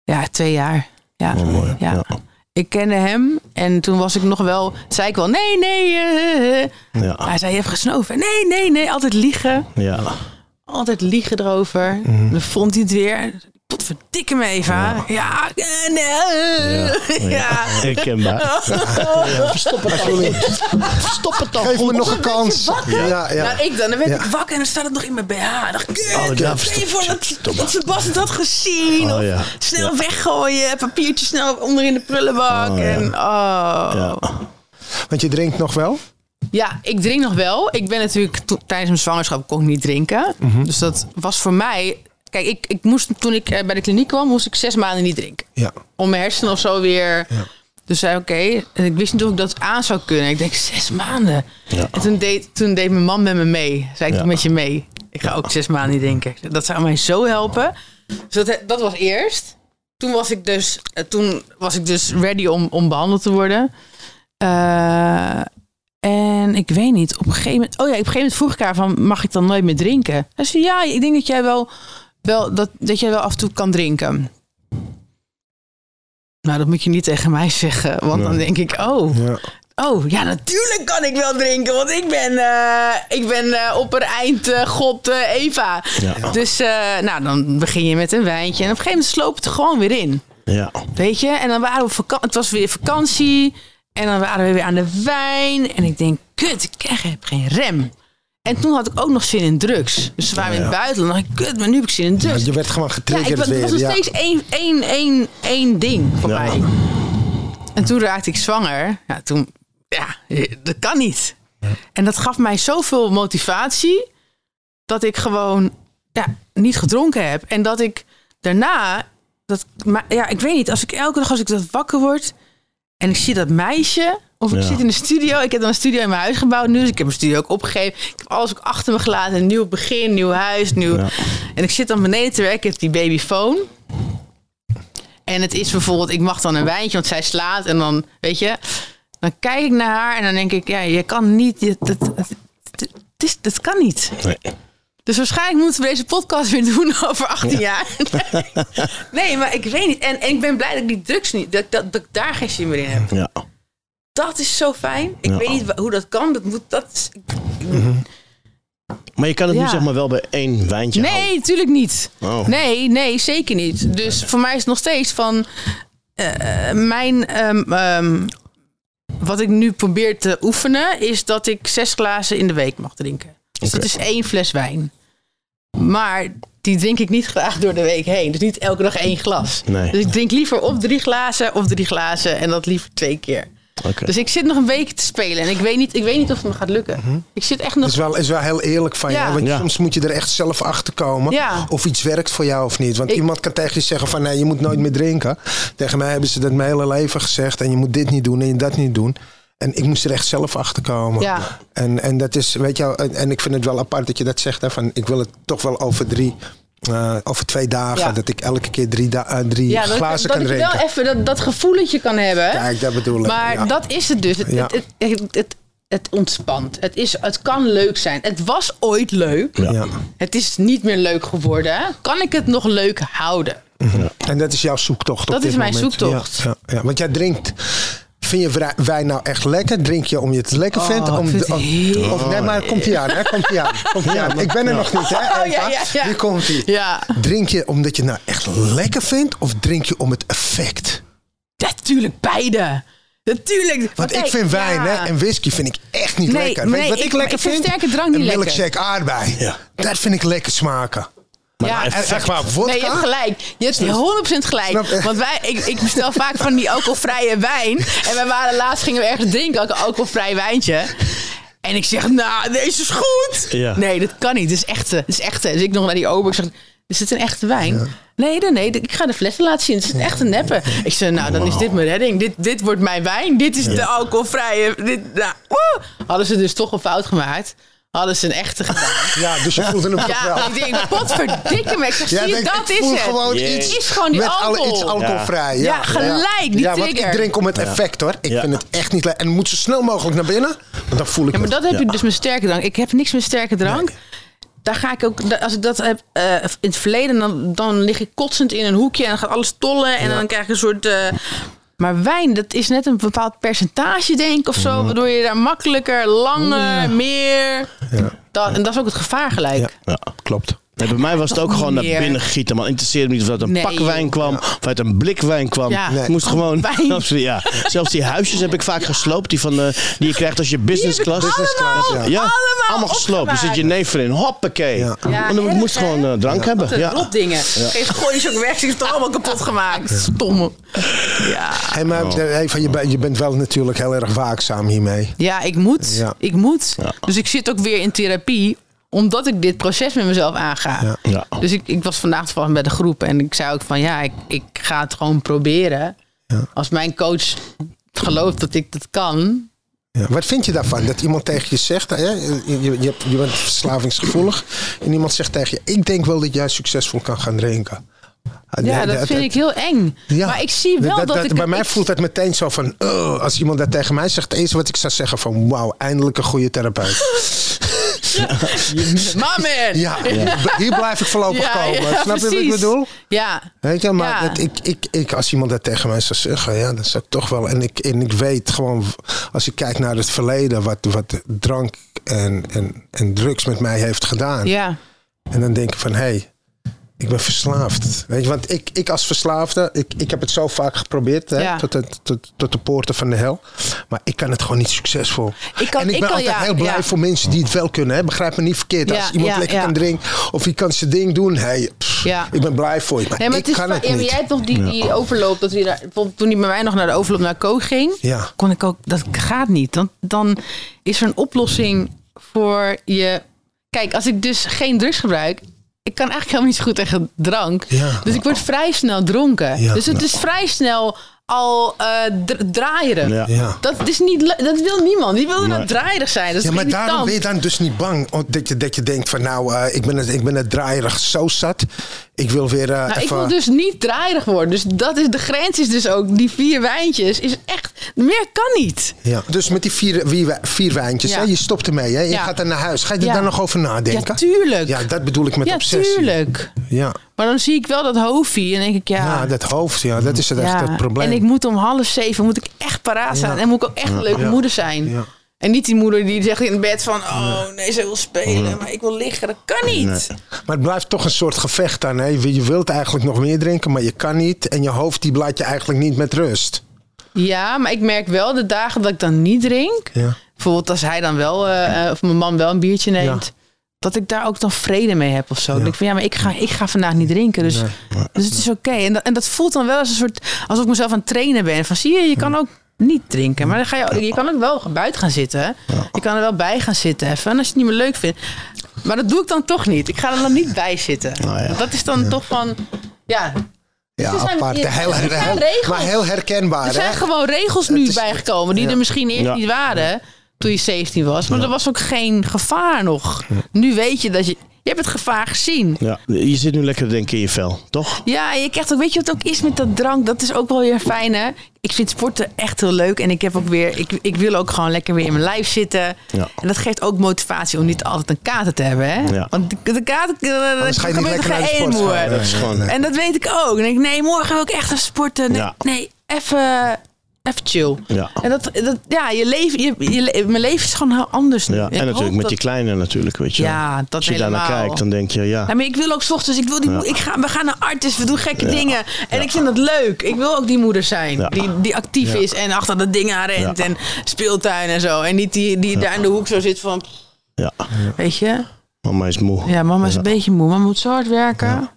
Ja, twee jaar. Ja. Oh, mooi. ja. Ja. Ik kende hem en toen was ik nog wel... zei ik wel, nee, nee. eh, eh. Ja. Hij zei, je hebt gesnoven. Nee, nee, nee. Altijd liegen. Ja. Altijd liegen erover. Mhm. Dan vond hij het weer. Potverdikke me, Eva. Ja, eh, nee. Ja. Ja. Herkenbaar. Stop het dan. Stop het dan. Geef me nog een kans. Ja, ja. Nou, ik dan. Dan werd Ja. ik wakker en dan staat het nog in mijn BH. Dan dacht ik, kut, Oh, ja, je voor dat, stop. dat het gezien. Oh, of ja. snel Ja. weggooien. Papiertje snel onder in de prullenbak. Oh, ja. en, oh. Ja. Want je drinkt nog wel? Ja, ik drink nog wel. Ik ben natuurlijk tijdens mijn zwangerschap kon ik niet drinken. Mhm. Dus dat was voor mij. Kijk, ik, ik moest toen ik eh, bij de kliniek kwam, moest ik zes maanden niet drinken. Ja. Om mijn hersenen of zo weer. Ja. Dus zei oké. En ik wist niet of ik dat aan zou kunnen. Ik denk zes maanden. Ja. En toen deed, toen deed mijn man met me mee. Zei ik Ja. met je mee. Ik ga ook zes maanden niet drinken. Dat zou mij zo helpen. Dus dat, dat was eerst. Toen was ik dus, eh, toen was ik dus ready om, om behandeld te worden. Eh, en ik weet niet, op een gegeven moment... Oh ja, op een gegeven moment vroeg ik haar van, mag ik dan nooit meer drinken? Hij zei, ja, ik denk dat jij wel, wel, dat, dat jij wel af en toe kan drinken. Nou, dat moet je niet tegen mij zeggen. Want dan denk ik, oh, Ja. oh, ja, natuurlijk kan ik wel drinken. Want ik ben, eh, ik ben op een eind eh, God Eva. Ja. Dus nou, dan begin je met een wijntje. En op een gegeven moment sloopt het er gewoon weer in. Ja. Weet je? En dan waren we vaka- het was weer vakantie. En dan waren we weer aan de wijn. En ik denk, kut, ik heb geen rem. En toen had ik ook nog zin in drugs. Dus we waren in het buitenland. Dan dacht ik, kut, maar nu heb ik zin in Ja, drugs. je werd gewoon Ja, getriggerd ik, was- het was nog Ja. steeds één, één, één, één ding voor Ja. mij. En toen raakte ik zwanger. Ja, toen, ja, dat kan niet. En dat gaf mij zoveel motivatie. Dat ik gewoon ja, niet gedronken heb. En dat ik daarna, dat, maar, ja, ik weet niet, als ik elke dag als ik dat wakker word en ik zie dat meisje, of ik Ja. zit in de studio, ik heb dan een studio in mijn huis gebouwd nu, dus ik heb mijn studio ook opgegeven. Ik heb alles ook achter me gelaten, een nieuw begin, nieuw huis, nieuw. Ja. En ik zit dan beneden te werken, ik heb die babyfoon. En het is bijvoorbeeld, ik mag dan een wijntje, want zij slaat en dan, weet je, dan kijk ik naar haar en dan denk ik, ja, je kan niet, je, dat, dat, dat, het is, dat kan niet. Nee. Dus waarschijnlijk moeten we deze podcast weer doen over 18 jaar. Nee, maar ik weet niet. En, en ik ben blij dat ik die drugs niet, dat, dat, dat ik daar geen zin meer in heb. Ja. Dat is zo fijn. Ik Ja. weet niet hoe dat kan. Dat moet, dat is, Maar je kan het nu zeg maar wel bij één wijntje houden. nee, natuurlijk niet. Oh. Nee, nee, zeker niet. Dus voor mij is het nog steeds van eh, mijn. ehm, ehm, wat ik nu probeer te oefenen, is dat ik zes glazen in de week mag drinken. Dus dat is één fles wijn. Maar die drink ik niet graag door de week heen. Dus niet elke dag één glas. Nee. Dus ik drink liever of drie glazen of drie glazen. En dat liever twee keer. Dus ik zit nog een week te spelen. En ik weet niet, ik weet niet of het me gaat lukken. Ik zit echt nog... Dat is wel, is wel heel eerlijk van Ja. jou. Want Ja. soms moet je er echt zelf achter komen. Ja. Of iets werkt voor jou of niet. Want Ik- iemand kan tegen je zeggen van nee, je moet nooit meer drinken. Tegen mij hebben ze dat mijn hele leven gezegd. En je moet dit niet doen en je dat niet doen. En ik moest er echt zelf achter komen. Ja. En, en dat is, weet je, wel, en, en ik vind het wel apart dat je dat zegt. Hè, van, ik wil het toch wel over drie, eh, over twee dagen. Ja. Dat ik elke keer drie, da- eh, drie ja, dat, glazen dat kan ik drinken. wel even dat, dat gevoeletje kan hebben. Kijk, dat bedoel ik. Maar ja. dat is het dus. Het, Ja. het, het, het, het, het ontspant. Het, is, het kan leuk zijn. Het was ooit leuk. Ja. Ja. Het is niet meer leuk geworden. Kan ik het nog leuk houden? En dat is jouw zoektocht op Dat dit is mijn moment. zoektocht. Ja, ja, ja. Want jij drinkt... Vind je wijn nou echt lekker? Drink je om je het lekker Oh, vindt? Om vind de- of, nee, maar komt ie aan, hè? Komt ie aan. Komt ie aan. Ik ben er nog niet, hè? Oh, Eva? ja, ja, ja. Hier komt ie. Ja. Drink je omdat je het nou echt lekker vindt? Of drink je om het effect? Natuurlijk, beide. Natuurlijk. Want kijk, ik vind wijn ja. hè, en whisky vind ik echt niet Nee, lekker. Weet nee, wat ik, ik- lekker ik vind vind? sterke drank niet Een lekker. milkshake aardbei. Ja. Dat vind ik lekker smaken. Ja, En zeg maar vodka. Nee, je hebt gelijk. Je hebt 100% Snap gelijk. Want wij, ik, ik bestel vaak van die alcoholvrije wijn. En wij waren laatst, gingen we ergens drinken, ook een alcoholvrij wijntje. En ik zeg, nou, deze is goed. Ja. Nee, dat kan niet. Dit is echte. Dit is echte. Dus ik nog naar die ober. Ik zeg, is dit een echte wijn? Nee, nee, nee. Ik ga de flessen laten zien. Het is een echte neppe. Ik zeg, nou, dan is dit mijn redding. Dit, dit wordt mijn wijn. Dit is de alcoholvrije. Dit, nou, woe. Hadden ze dus toch een fout gemaakt. Hadden ze een echte gedaan. Ja, dus je voelde hem toch Ja, wel. ik denk, potverdikke me. Ik zeg, Jij zie je, denkt, dat ik is voel het. gewoon iets Het is gewoon die met alle, alcohol. iets alcoholvrij. Ja, Ja, gelijk, die Ja, want ik trigger. drink om het effect hoor. Ik Ja. vind het echt niet lekker. En het moet zo snel mogelijk naar binnen. Want dan voel ik Ja, maar het. dat heb Ja. je dus met sterke drank. Ik heb niks met sterke drank. Daar ga ik ook, als ik dat heb eh, in het verleden, dan, dan lig ik kotsend in een hoekje en dan gaat alles tollen en Ja. dan krijg je een soort. eh, maar wijn, dat is net een bepaald percentage, denk ik, of zo. Waardoor je daar makkelijker, langer, meer. Dat, en dat is ook het gevaar gelijk. Ja. Ja. Klopt. Nee, bij mij was het ook gewoon naar meer. binnen gieten. Man, interesseerde me niet of dat uit een Nee, pak wijn kwam of uit een blik wijn kwam. Ja. Ik moest gewoon. Wijn. Zelfs, ja, zelfs die huisjes heb ik vaak gesloopt. Die, van de, die je krijgt als je business class. allemaal, ja, allemaal gesloopt. Er zit je neef erin. Hoppakee. Ja. Ja, Want ik moest hè? gewoon eh, drank hebben. Wat een Ja. rotdingen. Geef gooi je ook weg, ze heeft het allemaal kapot gemaakt. Stomme. Ja. Hey, maar eh, Eva, je, bent- je bent wel natuurlijk heel erg waakzaam hiermee. Ja, ik moet. Ja. Ik moet. Ja. Dus ik zit ook weer in therapie omdat ik dit proces met mezelf aanga. Ja. Ja. Dus ik, ik was vandaag toevallig bij de groep en ik zei ook van ja, ik, ik ga het gewoon proberen. Ja. Als mijn coach gelooft dat ik dat kan. Ja. Wat vind je daarvan? Dat iemand tegen je zegt, hè, je, je, je, bent verslavingsgevoelig. En iemand zegt tegen je, ik denk wel dat jij succesvol kan gaan drinken. Ja, dat vind ik heel eng. Ja. Maar ik zie wel dat, ik... Bij mij voelt het meteen zo van... oh, als iemand dat tegen mij zegt... het eerste wat ik zou zeggen van... wauw, eindelijk een goede therapeut. Ma man! Ja, hier blijf ik voorlopig komen. Snap je wat ik bedoel? Ja, Weet je, maar ik, ik, ik, als iemand dat tegen mij zou zeggen... ja, dan zou ik toch wel... En ik, en ik weet gewoon... als ik kijk naar het verleden... wat, wat drank en, en, en drugs met mij heeft gedaan... ja. En dan denk ik van, hé, hey, ik ben verslaafd. Weet je, want ik, ik als verslaafde, ik, ik heb het zo vaak geprobeerd, hè, Ja. tot, het, tot, tot de poorten van de hel. Maar ik kan het gewoon niet succesvol. Ik kan- en ik, ik ben kan- altijd ja, heel blij ja. voor mensen die het wel kunnen. Hè. Begrijp me niet verkeerd. Ja, als iemand ja, lekker ja. kan drinken of hij kan zijn ding doen, hey, pff, Ja. ik ben blij voor je. Maar, Nee, maar ik het is kan het niet. jij hebt toch die, die overloop, dat we daar, toen hij bij mij nog naar de overloop naar Co ging, Ja. kon ik ook, dat gaat niet. Dan, dan is er een oplossing voor je. Kijk, als ik dus geen drugs gebruik, ik kan eigenlijk helemaal niet zo goed tegen drank. Ja. Dus ik word vrij snel dronken. Ja. Dus het is vrij snel al eh dra- draaierig. Ja. Ja. Dat, is niet, dat wil niemand. Die wil nou draaierig zijn. Dat is Ja, maar irritant. daarom ben je dan dus niet bang oh, dat je, dat je denkt van nou, eh, ik, ben het, ik ben het draaierig zo zat. Ik wil weer eh, Nou, ik wil dus niet draaierig worden. Dus dat is de grens is dus ook die vier wijntjes is echt meer kan niet. Ja. Dus met die vier, vier, vier wijntjes, Ja. hè, je stopt ermee. Hè? Je Ja. gaat dan naar huis. Ga je er Ja. dan nog over Ja, nadenken? tuurlijk. Ja, dat bedoel ik met ja, obsessie. tuurlijk. Ja. Maar dan zie ik wel dat hoofdje en denk ik, ja... Ja, dat hoofd, ja, dat is het echt ja. het probleem. En ik moet om half zeven moet ik echt paraat staan. Ja. En moet ik ook echt een leuke moeder zijn. Ja. En niet die moeder die zegt in bed van... Oh nee, ze wil spelen, maar ik wil liggen. Dat kan niet. Maar het blijft toch een soort gevecht dan. Hè? Je je wilt eigenlijk nog meer drinken, maar je kan niet. En je hoofd die laat je eigenlijk niet met rust. Ja, maar ik merk wel de dagen dat ik dan niet drink. Ja. Bijvoorbeeld als hij dan wel, eh, eh, of mijn man wel een biertje neemt. Dat ik daar ook dan vrede mee heb of zo. Denk ik van ja, maar ik ga, ik ga vandaag niet drinken. Dus, dus het is oké. En, dat, en dat voelt dan wel als een soort, alsof ik mezelf aan het trainen ben. Van zie je, je kan ook niet drinken. Maar dan ga je, je kan ook wel buiten gaan zitten. Je kan er wel bij gaan zitten even. En als je het niet meer leuk vindt. Maar dat doe ik dan toch niet. Ik ga er dan niet bij zitten. ja. Want Dat is dan toch van, ja, Ja, zijn- apart. Heel, zijn heel- regels. maar heel herkenbaar. Er zijn hè? gewoon regels nu bijgekomen die ja. er misschien eerst Ja. niet waren toen je 17 was. Maar er was ook geen gevaar nog. Nu weet je dat je... Je hebt het gevaar gezien. Ja, je zit nu lekker te denken in je vel, toch? Ja, je krijgt ook... Weet je wat ook is met dat drank? Dat is ook wel weer fijn, hè? Ik vind sporten echt heel leuk. En ik heb ook weer... Ik, ik wil ook gewoon lekker weer in mijn lijf zitten. Ja. En dat geeft ook motivatie om niet altijd een kater te hebben, hè? Ja. Want de, de kater... Anders ga je niet er lekker naar de sport gaan. Dat is gewoon- nee. En dat weet ik ook. En denk ik, nee, morgen wil ik echt gaan sporten. Nee even, even chill. Ja. En dat, dat, ja, je leven, je, je, mijn leven is gewoon heel anders nu. Ja, Ik en natuurlijk met dat- je kleine natuurlijk, weet je. Ja, dat Als je daar naar helemaal. kijkt, dan denk je, ja. Ja, maar ik wil ook 's ochtends, ik wil die, Ja. ik ga, we gaan naar artis, we doen gekke dingen. En ik vind dat leuk. Ik wil ook die moeder zijn, die, die actief is en achter dat ding aan rent en speeltuin en zo. En niet die, die daar in de hoek zo zit van, ja. weet je. Mama is moe. Ja, mama is een beetje moe, mama moet zo hard werken.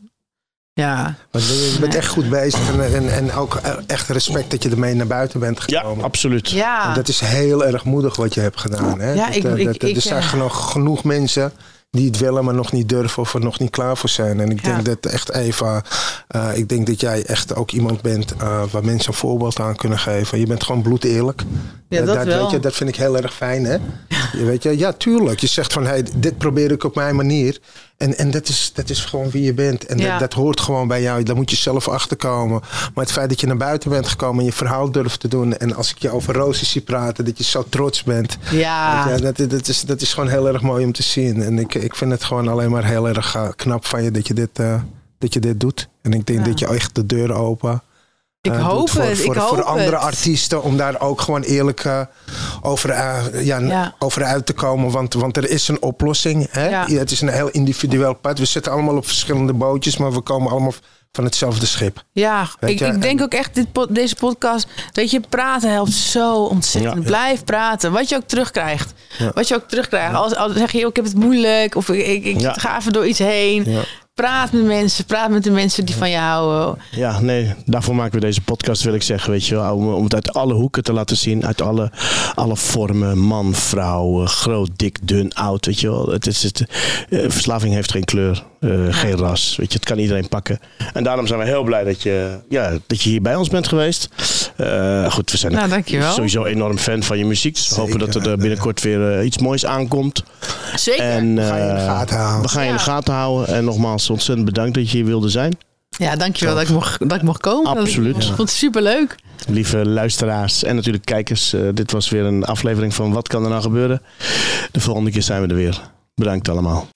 Ja, Maar je bent echt goed bezig. En, en, en ook echt respect dat je ermee naar buiten bent Ja, gekomen. absoluut. ja. Dat is heel erg moedig wat je hebt gedaan. Hè? Ja, Dat, ik- eh, ik- dat- ik, er zijn eh, genoeg, genoeg mensen die het willen, maar nog niet durven of er nog niet klaar voor zijn. En ik Ja. denk dat echt Eva, eh, ik denk dat jij echt ook iemand bent eh, waar mensen een voorbeeld aan kunnen geven. Je bent gewoon bloedeerlijk. Ja, Eh, dat dat, wel. Weet je, dat vind ik heel erg fijn. Hè? Je weet je, ja, tuurlijk. Je zegt van, hey, dit probeer ik op mijn manier. En, en dat, is, dat is gewoon wie je bent. En Ja. dat, dat hoort gewoon bij jou. Daar moet je zelf achterkomen. Maar het feit dat je naar buiten bent gekomen en je verhaal durft te doen. En als ik je over Rosie zie praten, dat je zo trots bent. ja. Ja, dat, dat, is, dat is gewoon heel erg mooi om te zien. En ik, ik vind het gewoon alleen maar heel erg eh, knap van je dat je dit, eh, dat je dit doet. En ik denk Ja. dat je echt de deur open ik eh, hoop voor, het, voor, ik hoop voor andere het. artiesten om daar ook gewoon eerlijk over, ja, Ja. over uit te komen. Want, want er is een oplossing. Hè? Ja. Het is een heel individueel pad. We zitten allemaal op verschillende bootjes, maar we komen allemaal van hetzelfde schip. Ja, ik, ik denk en- ook echt, dit, deze podcast, weet je, praten helpt zo ontzettend. Ja. Blijf praten, wat je ook terugkrijgt. Ja. Wat je ook terugkrijgt. Als, als zeg je, "Yo, ik heb het moeilijk, of ik, ik, ga even door iets heen. Praat met mensen, praat met de mensen die van je houden. Ja, nee, daarvoor maken we deze podcast, wil ik zeggen, weet je wel. Om, om het uit alle hoeken te laten zien, uit alle, alle vormen. Man, vrouw, eh, groot, dik, dun, oud, weet je wel. Het is het, eh, verslaving heeft geen kleur, eh, geen ras, weet je. Het kan iedereen pakken. En daarom zijn we heel blij dat je, ja, dat je hier bij ons bent geweest. Eh, goed, we zijn Nou, dankjewel. sowieso enorm fan van je muziek. Dus we hopen dat er eh, binnenkort weer iets moois aankomt. Zeker. En, Ga je in de gaten houden. We gaan je in de gaten houden. En nogmaals, ontzettend bedankt dat je hier wilde zijn. ja, dankjewel dat ik, mocht, dat ik mocht komen. Absoluut. Ik vond het superleuk. Lieve luisteraars en natuurlijk kijkers. dit was weer een aflevering van Wat kan er nou gebeuren? De volgende keer zijn we er weer. Bedankt allemaal.